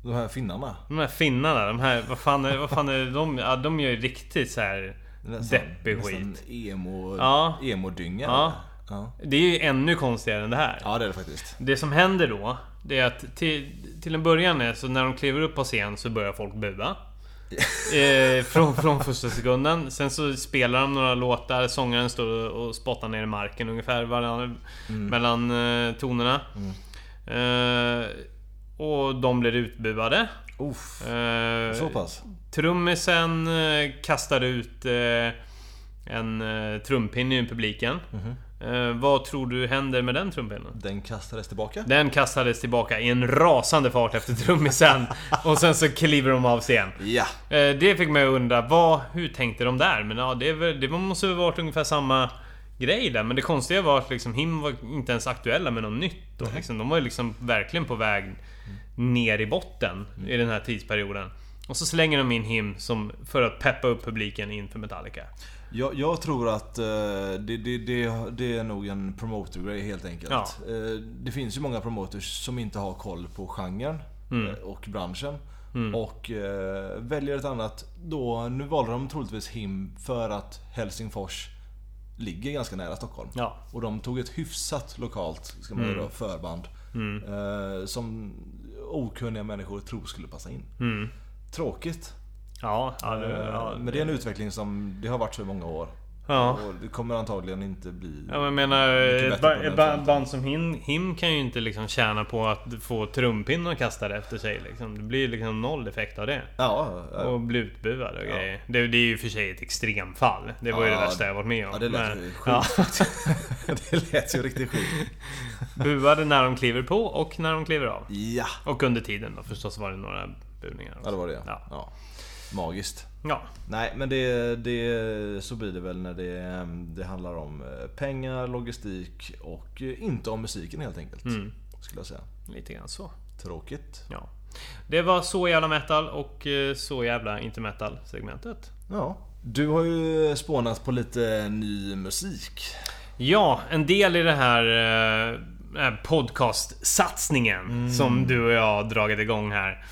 De här finnarna. De här finnarna, de här... Vad fan är, vad fan är de? Ja, de gör ju riktigt så här Nästan, deppig nästan skit. emo, Ja. emo-dynga. Ja. Ja. Det är ju ännu konstigare än det här. ja, det är det faktiskt. Det som händer då, det är att till, till en början är så när de kliver upp på scen så börjar folk bua. [laughs] eh, från, från första sekunden. Sen så spelar de några låtar, sångaren står och spottar ner i marken ungefär mellan, mellan eh, tonerna. Eh, och de blir utbuade. Uff, Eh, så pass? Trummisen eh, kastar ut eh, en eh, trumpinne i publiken. Eh, vad tror du händer med den trumpinnen? Den kastades tillbaka. Den kastades tillbaka i en rasande fart efter trummisen. [laughs] och sen så kliver de av scen. Ja. Eh, det fick mig att undra, vad, hur tänkte de där? Men ja, det, väl, det måste väl varit ungefär samma grej där. Men det konstiga var att liksom, Him var inte ens aktuella med något nytt. Och liksom, de var ju liksom verkligen på väg ner i botten i den här tidsperioden. Och så slänger de in Him som, för att peppa upp publiken inför Metallica. Jag, jag tror att eh, det, det, det, det är nog en promoter-grej helt enkelt. Ja. Eh, det finns ju många promoters som inte har koll på genren Mm. eh, och branschen. Och eh, väljer ett annat. Då, nu valde de troligtvis Him för att Helsingfors ligger ganska nära Stockholm. Ja. Och de tog ett hyfsat lokalt ska man säga då, förband. Eh, som okunniga människor tror skulle passa in. Mm. Tråkigt. Ja, ja, det, ja, Men det är en utveckling som det har varit så i många år. Ja. Och det kommer antagligen inte bli... Ja men jag menar, ett bättre ba- ett ba- band som Him, Him kan ju inte liksom tjäna på att få trumpinnar kastade efter sig liksom. Det blir liksom noll effekt av det. Ja, ja, Och bli utbuad och grejer. Det, det är ju för sig ett extremfall. Det var ju Ja, det värsta jag varit med om. ja, det lät Men- ju ja, sjukt. [laughs] det lät ju riktigt sjukt. [laughs] Buade när de kliver på och när de kliver av. Ja, Och under tiden då förstås var det några buningar. ja det var det Ja. Magiskt. Ja. Nej men det, det, så blir det väl när det, det handlar om eh, pengar, logistik och eh, inte om musiken helt enkelt. Mm. Skulle jag säga. Lite grann så. Tråkigt. Ja. Det var så jävla metal och eh, så jävla inte metal segmentet. Ja. Du har ju spånat på lite ny musik. Ja, en del i det här, den här podcast-satsningen som du och jag har dragit igång här.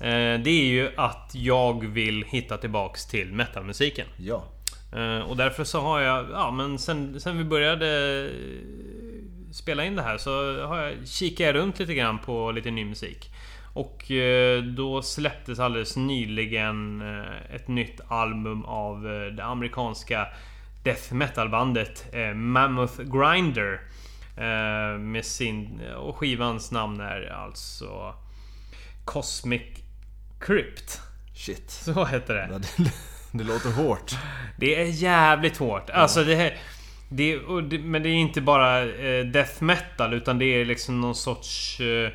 Eh, det är ju att jag vill hitta tillbaks till metalmusiken. Ja. Eh, och därför så har jag, ja men sen, sen vi började eh, spela in det här så har jag kikat runt lite grann på lite ny musik. Och då släpptes alldeles nyligen ett nytt album av det amerikanska death metal-bandet Mammoth Grinder. Med sin... Och skivans namn är alltså Cosmic Crypt. Shit. Så heter det. Ja, det, [laughs] det låter hårt. Det är jävligt hårt. Alltså det. Det, men det är inte bara eh, death metal utan det är liksom någon sorts... Eh,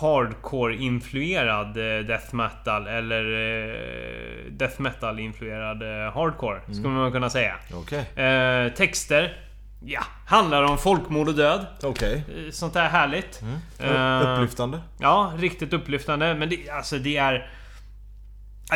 hardcore-influerad death metal eller eh, death metal-influerad hardcore. Skulle man kunna säga. Eh, texter. Ja, handlar om folkmord och död. Okej. Eh, Sånt där härligt. Mm. Eh, Upplyftande. Ja, riktigt upplyftande. Men det, alltså det är...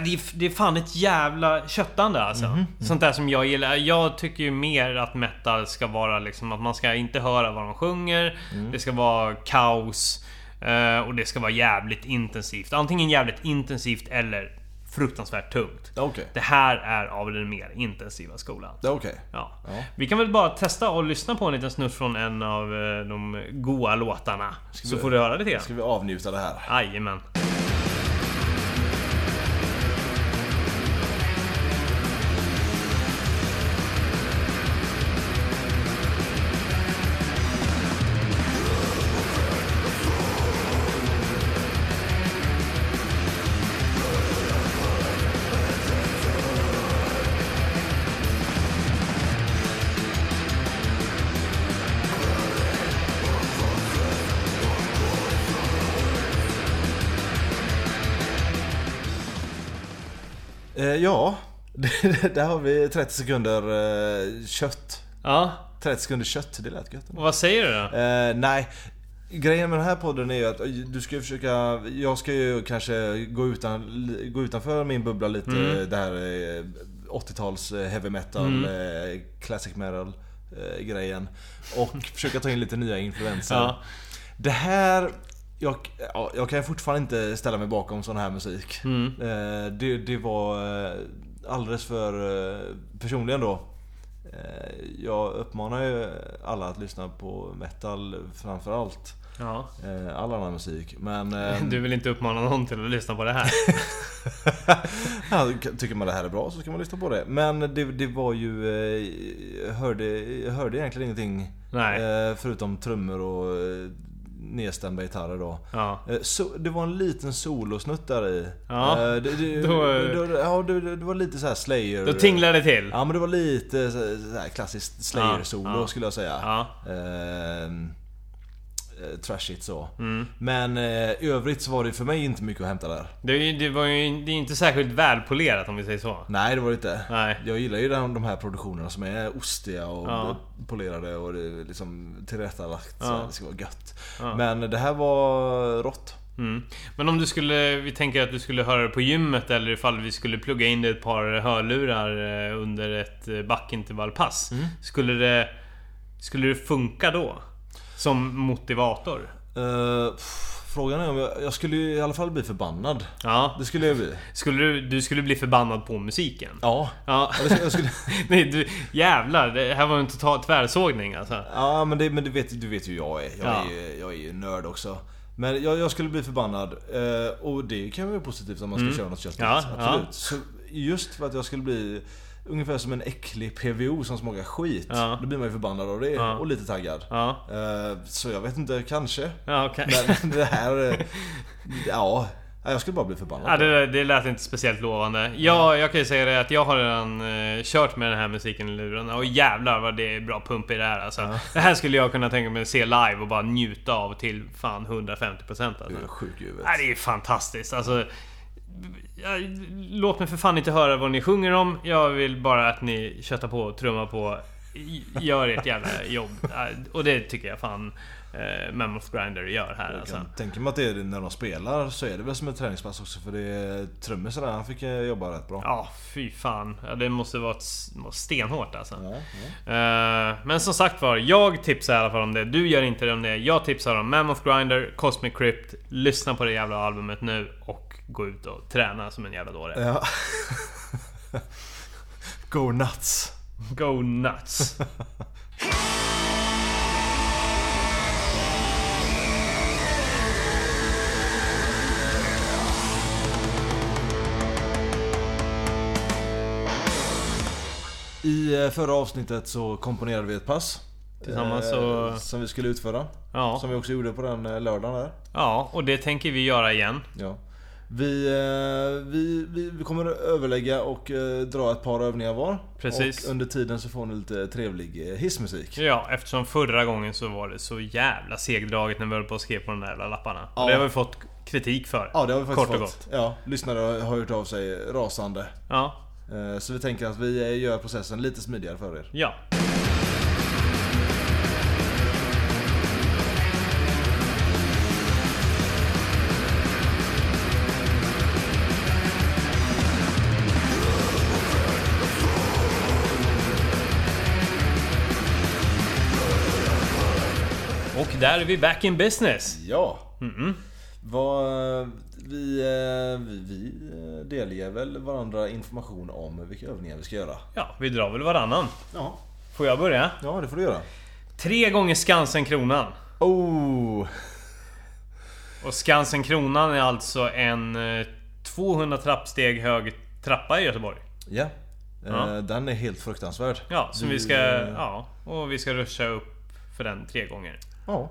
Det, är det är fan ett jävla köttande alltså. Sånt där som jag gillar. Jag tycker ju mer att metal ska vara liksom att man ska inte höra vad de sjunger. Det ska vara kaos. eh, Och det ska vara jävligt intensivt. Antingen jävligt intensivt eller fruktansvärt tungt. Okej. Det här är av den mer intensiva skolan. Okej. Ja. Ja. Vi kan väl bara testa och lyssna på en liten snutt från en av eh, de goa låtarna. Så vi- får du höra lite grann. Ska vi avnjuta det här? Jajamän. Ja, [laughs] där har vi 30 sekunder eh, kött. Ja, 30 sekunder kött, det lät gött. och vad säger du då? Eh, nej, grejen med den här podden är ju att du ska ju försöka... Jag ska ju kanske gå, utan, gå utanför min bubbla lite. Mm. Det här eh, 80-tals eh, heavy metal, Mm. eh, classic metal eh, grejen. Och försöka ta in lite nya influenser. Ja. Det här... Jag, ja, jag kan fortfarande inte ställa mig bakom sån här musik. Mm. Eh, det, det var eh, alldeles för eh, personligen då. Eh, jag uppmanar ju alla att lyssna på metal framförallt. Ja. Eh, all annan musik. Men... [laughs] Eh, Du vill inte uppmana någon till att lyssna på det här? [laughs] ja, tycker man det här är bra så ska man lyssna på det. Men det, det var ju... eh, Jag hörde, jag hörde egentligen ingenting. Nej. Förutom trummor och nedstämda gitarrer då. Ja. Eh, Så, det var en liten solosnutt där i. Ja, Eh, det, det, [laughs] då- då, ja, det, det var lite så här Slayer... Då tinglar det till. Ja men det var lite så här klassiskt Slayer-solo Ja, ja. skulle jag säga. Ja. Ehm, eh, trashigt så. Mm. Men eh, i övrigt så var det för mig inte mycket att hämta där. Det, det var ju det är inte särskilt välpolerat om vi säger så. Nej det var det inte. Nej. Jag gillar ju de, de här produktionerna som är ostiga och Ja. polerade och liksom tillrättalagt. Ja. Så här, det ska vara gött. Ja. Men det här var rått. Mm. Men om du skulle... Vi tänker att du skulle höra det på gymmet eller ifall vi skulle plugga in det ett par hörlurar eh, under ett eh, backintervallpass. Mm. Skulle det... Skulle det funka då? Som motivator? Pff, frågan är om jag, jag skulle ju i alla fall bli förbannad. Ja. Det skulle jag bli. Skulle du, du skulle bli förbannad på musiken? Ja. Ja. Jag skulle, [laughs] Nej, du, jävlar, det här var en total tvärsågning alltså. ja men, det, men du, vet, du vet ju hur jag är. Jag, Ja. är, ju, jag är ju nörd också. Men jag, jag skulle bli förbannad. eh, och det kan vara positivt om man ska Mm. köra något köttigt. Ja, Absolut. ja. Så just för att jag skulle bli ungefär som en äcklig PVO som smakar skit. Ja. Då blir man ju förbannad av det Ja. och lite taggad. Ja, Eh, så jag vet inte, kanske. ja okej. Men [laughs] det här... eh, Ja. Ja, Jag skulle bara bli förbannad. Ja, det, det lät inte speciellt lovande. Ja, jag kan ju säga det att jag har redan eh, kört med den här musiken i lurarna och jävlar vad det är bra pump i det här alltså. Det här skulle jag kunna tänka mig att se live och bara njuta av till fan 150% alltså. Du är sjuk i huvudet. Nej, det är fantastiskt alltså. Låt mig för fan inte höra vad ni sjunger om. Jag vill bara att ni köttar på, trummar på. Gör ert jävla jobb. Och det tycker jag fan eh, Mammoth Grinder gör här Jag alltså. tänka mig att det är när de spelar så är det väl som ett träningspass också för det trummisen han fick eh, jobba rätt bra. Ja, fy fan. Ja, det måste vara stenhårt alltså. Ja, ja. Eh, men som sagt var, jag tipsar i alla fall om det. Du gör inte det om det. Jag tipsar om Mammoth Grinder, Cosmic Crypt. Lyssna på det jävla albumet nu och gå ut och träna som en jävla dåre. Ja. Go nuts. Go nuts! I eh, förra avsnittet så komponerade vi ett pass. Tillsammans eh, så- Som vi skulle utföra. Ja, Som vi också gjorde på den eh, lördagen där. ja, och det tänker vi göra igen. Ja. Vi, eh, vi, vi, vi kommer att överlägga och eh, dra ett par övningar var. Precis. Och under tiden så får ni lite trevlig eh, hissmusik. Ja, eftersom förra gången så var det så jävla segdraget när vi höll på att skriva på de där jävla lapparna. Ja. Och det har vi fått kritik för. Ja det har vi faktiskt Kort och fått. Ja, lyssnare har hört av sig rasande. Ja, Så vi tänker att vi gör processen lite smidigare för er. ja. Och där är vi back in business. Ja! Mm. Vad, vi, eh, vi, vi eh, delger väl varandra information om vilka övningar vi ska göra. Ja, vi drar väl varannan. Ja. Får jag börja? Ja, det får du göra. Tre gånger Skansen-kronan. Oh! Och Skansen-kronan är alltså en eh, 200 trappsteg hög trappa i Göteborg. Ja. Ja. Eh, Den är helt fruktansvärd. Ja, som vi ska... eh, Ja, och vi ska ruscha upp för den tre gånger. Ja.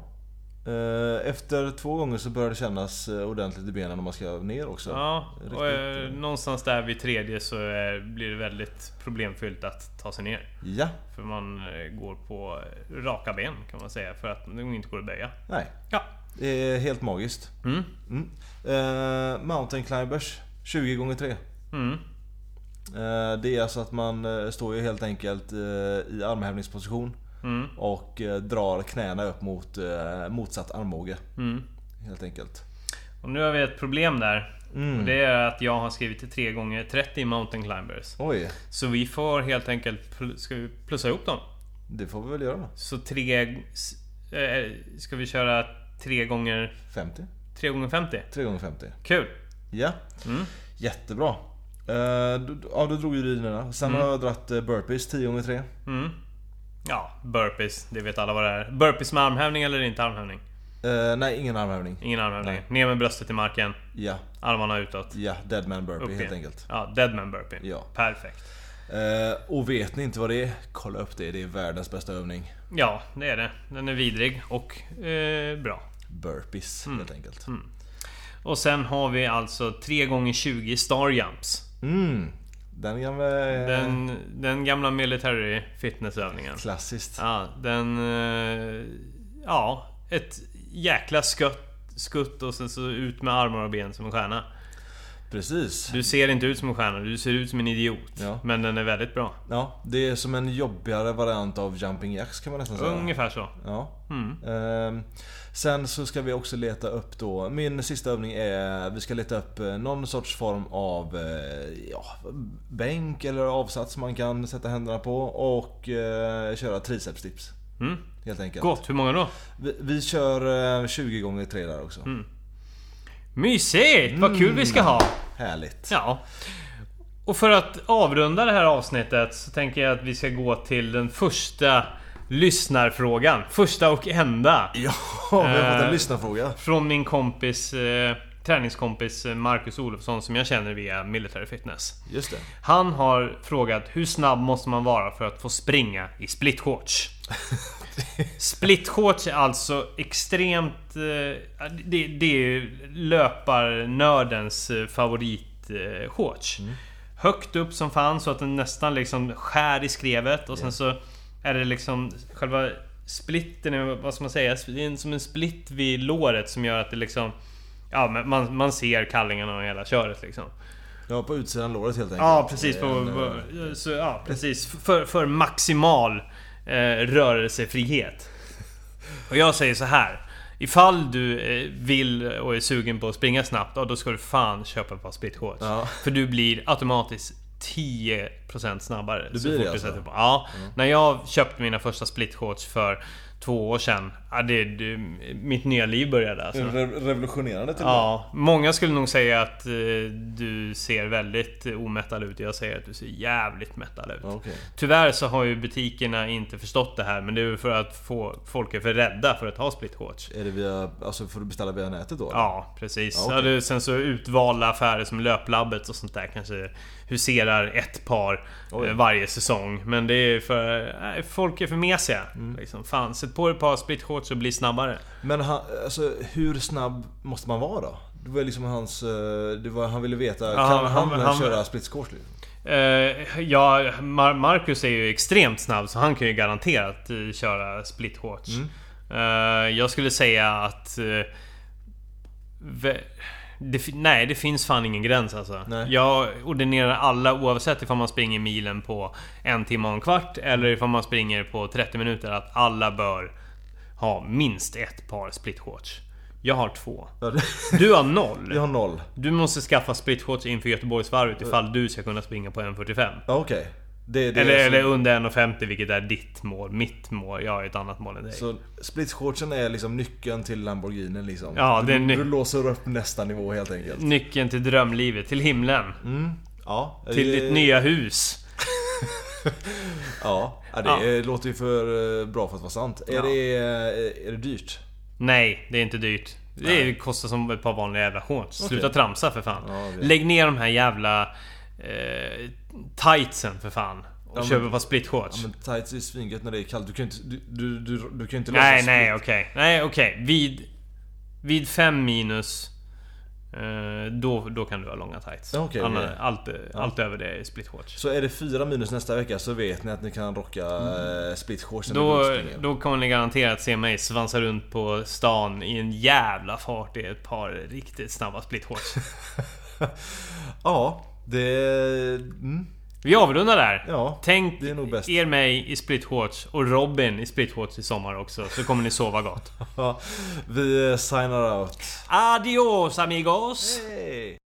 Eh, Efter två gånger så börjar det kännas eh, ordentligt i benen om man ska ner också. Ja, Riktigt, och eh, eh. någonstans där vid tredje så blir det väldigt problemfyllt att ta sig ner. Ja. För man går på raka ben kan man säga, för att det inte går att böja. Nej. Ja. Det är helt magiskt. Mm. Mm. Eh, mountain climbers 20 gånger 3 Mm. Eh, Det är alltså att man står ju helt enkelt i armhävningsposition Mm. och eh, drar knäna upp mot eh, motsatt armbåge. Mm. Helt enkelt. Och nu har vi ett problem där. Mm. Och det är att jag har skrivit till 3 gånger 30 mountain climbers. Oj, Så vi får helt enkelt ska vi plussa ihop dem. det får vi väl göra. Så tre... s- Eh, ska vi köra 3 gånger 50? 3 gånger 50 3 gånger 50 Kul! Ja, Mm. jättebra. Ja, då drog ju du dina. Sen Mm. har jag dragit burpees 10 gånger 3 Mm. Ja, burpees. Det vet alla vad det är. Burpees med armhävning eller inte armhävning? Uh, nej, ingen armhävning. Ingen armhävning. Nej. Ner med bröstet i marken. Ja, Armarna utåt. ja, deadman burpee Upp helt igen. enkelt. Ja, deadman burpee. Ja. Perfekt. Eh, och vet ni inte vad det är? Kolla upp det, det är världens bästa övning. Ja, det är det. Den är vidrig och eh, bra. Burpees helt enkelt. Och sen har vi alltså 3 gånger 20 star jumps. Mm. Den gamla... Den, den gamla military fitnessövningen. Klassiskt. Ja, den... eh, Ja, ett jäkla skutt, skutt och sen så ut med armar och ben som en stjärna. Precis. Du ser inte ut som en stjärna, du ser ut som en idiot. Ja. Men den är väldigt bra. Ja, det är som en jobbigare variant av jumping jacks kan man nästan säga. Ungefär så. Ja. Mm. Ehm, sen så ska vi också leta upp då, min sista övning är, vi ska leta upp eh, någon sorts form av eh, ja, bänk eller avsats man kan sätta händerna på och eh, köra triceps dips. Mm. Helt enkelt. Gott, hur många då? Vi, vi kör eh, 20 gånger 3 där också. Mm. Mysigt! Vad kul vi ska Mm. ha! Härligt. Ja. Och för att avrunda det här avsnittet så tänker jag att vi ska gå till den första lyssnarfrågan. Första och enda. Ja, vi har fått en Eh, lyssnarfråga. Från min kompis, eh, träningskompis eh, Marcus Olofsson som jag känner via Military Fitness. Just det. Han har frågat hur snabb måste man vara för att få springa i splitshorts? [laughs] Splitshorts är alltså extremt... Det, det är löparnördens favoritshorts. Mm. Högt upp som fan så att den nästan liksom skär i skrevet och sen så är det liksom själva splitten, vad ska man säga? Det är som en split vid låret som gör att det liksom... Ja, men man, man ser kallingarna och hela köret liksom. Ja, på utsidan låret helt enkelt. Ja precis, på, En, eh, så, ja, precis. För, för maximal eh, rörelsefrihet. [laughs] Och jag säger så här. Ifall du eh, vill och är sugen på att springa snabbt, ja, då ska du fan köpa ett par splitshorts. Ja. För du blir automatiskt 10% snabbare. Du så blir det alltså? på. Ja. När jag köpte mina första splitshorts för två år sedan. Ja, det, det, mitt nya liv började alltså. Re- revolutionerande till. Ja, många skulle nog säga att eh, du ser väldigt omättad ut. Jag säger att du ser jävligt mättad ut. Okej. Tyvärr så har ju butikerna inte förstått det här, men det är för att få, folk är för rädda för att ha split shorts. Är det via, alltså får du beställa via nätet då? Ja, precis. Ja, okej. Ja, det, sen så utvalda affärer som Löplabbet och sånt där kanske huserar ett par Oj. eh, varje säsong. Men det är för... Nej, folk är för mesiga. Mm. Liksom. Fan, sätt på dig ett par split shorts och bli snabbare. Men han, alltså, hur snabb måste man vara då? Det var liksom hans... eh, Det var, han ville veta, Ja, kan han- han, han- köra split scores? Liksom? Eh, ja, Mar- Marcus är ju extremt snabb så han kan ju garanterat eh, köra split. Mm. Eh, jag skulle säga att... det, nej, det finns fan ingen gräns alltså. Nej. Jag ordinerar alla oavsett ifall man springer milen på en timme och en kvart eller ifall man springer på 30 minuter att alla bör ha minst ett par split shorts. Jag har två. Du har noll. [laughs] Jag har noll. Du måste skaffa split shorts inför Göteborgsvarvet ifall du ska kunna springa på 1.45. Ja, okej. Det, det Eller, är eller under 1.50 vilket är ditt mål. Mitt mål. Jag har ett annat mål än dig. så split shortsen är liksom nyckeln till Lamborghini liksom? Ja, det är ny- du låser upp nästa nivå helt enkelt. Nyckeln till drömlivet, till himlen. Mm. Ja. Till eh, ditt nya hus. [laughs] Ja, det Ja. eh, låter ju för eh, bra för att vara sant. Är, Ja. det, eh, är det dyrt? Nej, det är inte dyrt. Det kostar som ett par vanliga jävla shorts. Okej. Sluta tramsa för fan. Ja. Lägg ner de här jävla... Eh, tightsen för fan. Och Ja, men- köp ett par split shorts. Ja, men tights är svingött när det är kallt. Du kan ju inte, du, du, du, du kan inte nej, split. nej, okej. Nej, okej. Vid... Vid 5 minus... Eh, då, då kan du ha långa tights. Ja, okej, Anna- okej. allt, allt över det är split shorts. Så är det fyra minus nästa vecka så vet ni att ni kan rocka eh, split shorts Då, då kommer ni garanterat se mig svansa runt på stan i en jävla fart i ett par riktigt snabba split shorts. [laughs] Ja, det... Mm, Vi avrundar där. ja, Tänk det är nog bäst. er mig i split shorts och Robin i split shorts i sommar också, så kommer ni sova gott. [laughs] Vi eh, signar out. Adios amigos! Hej!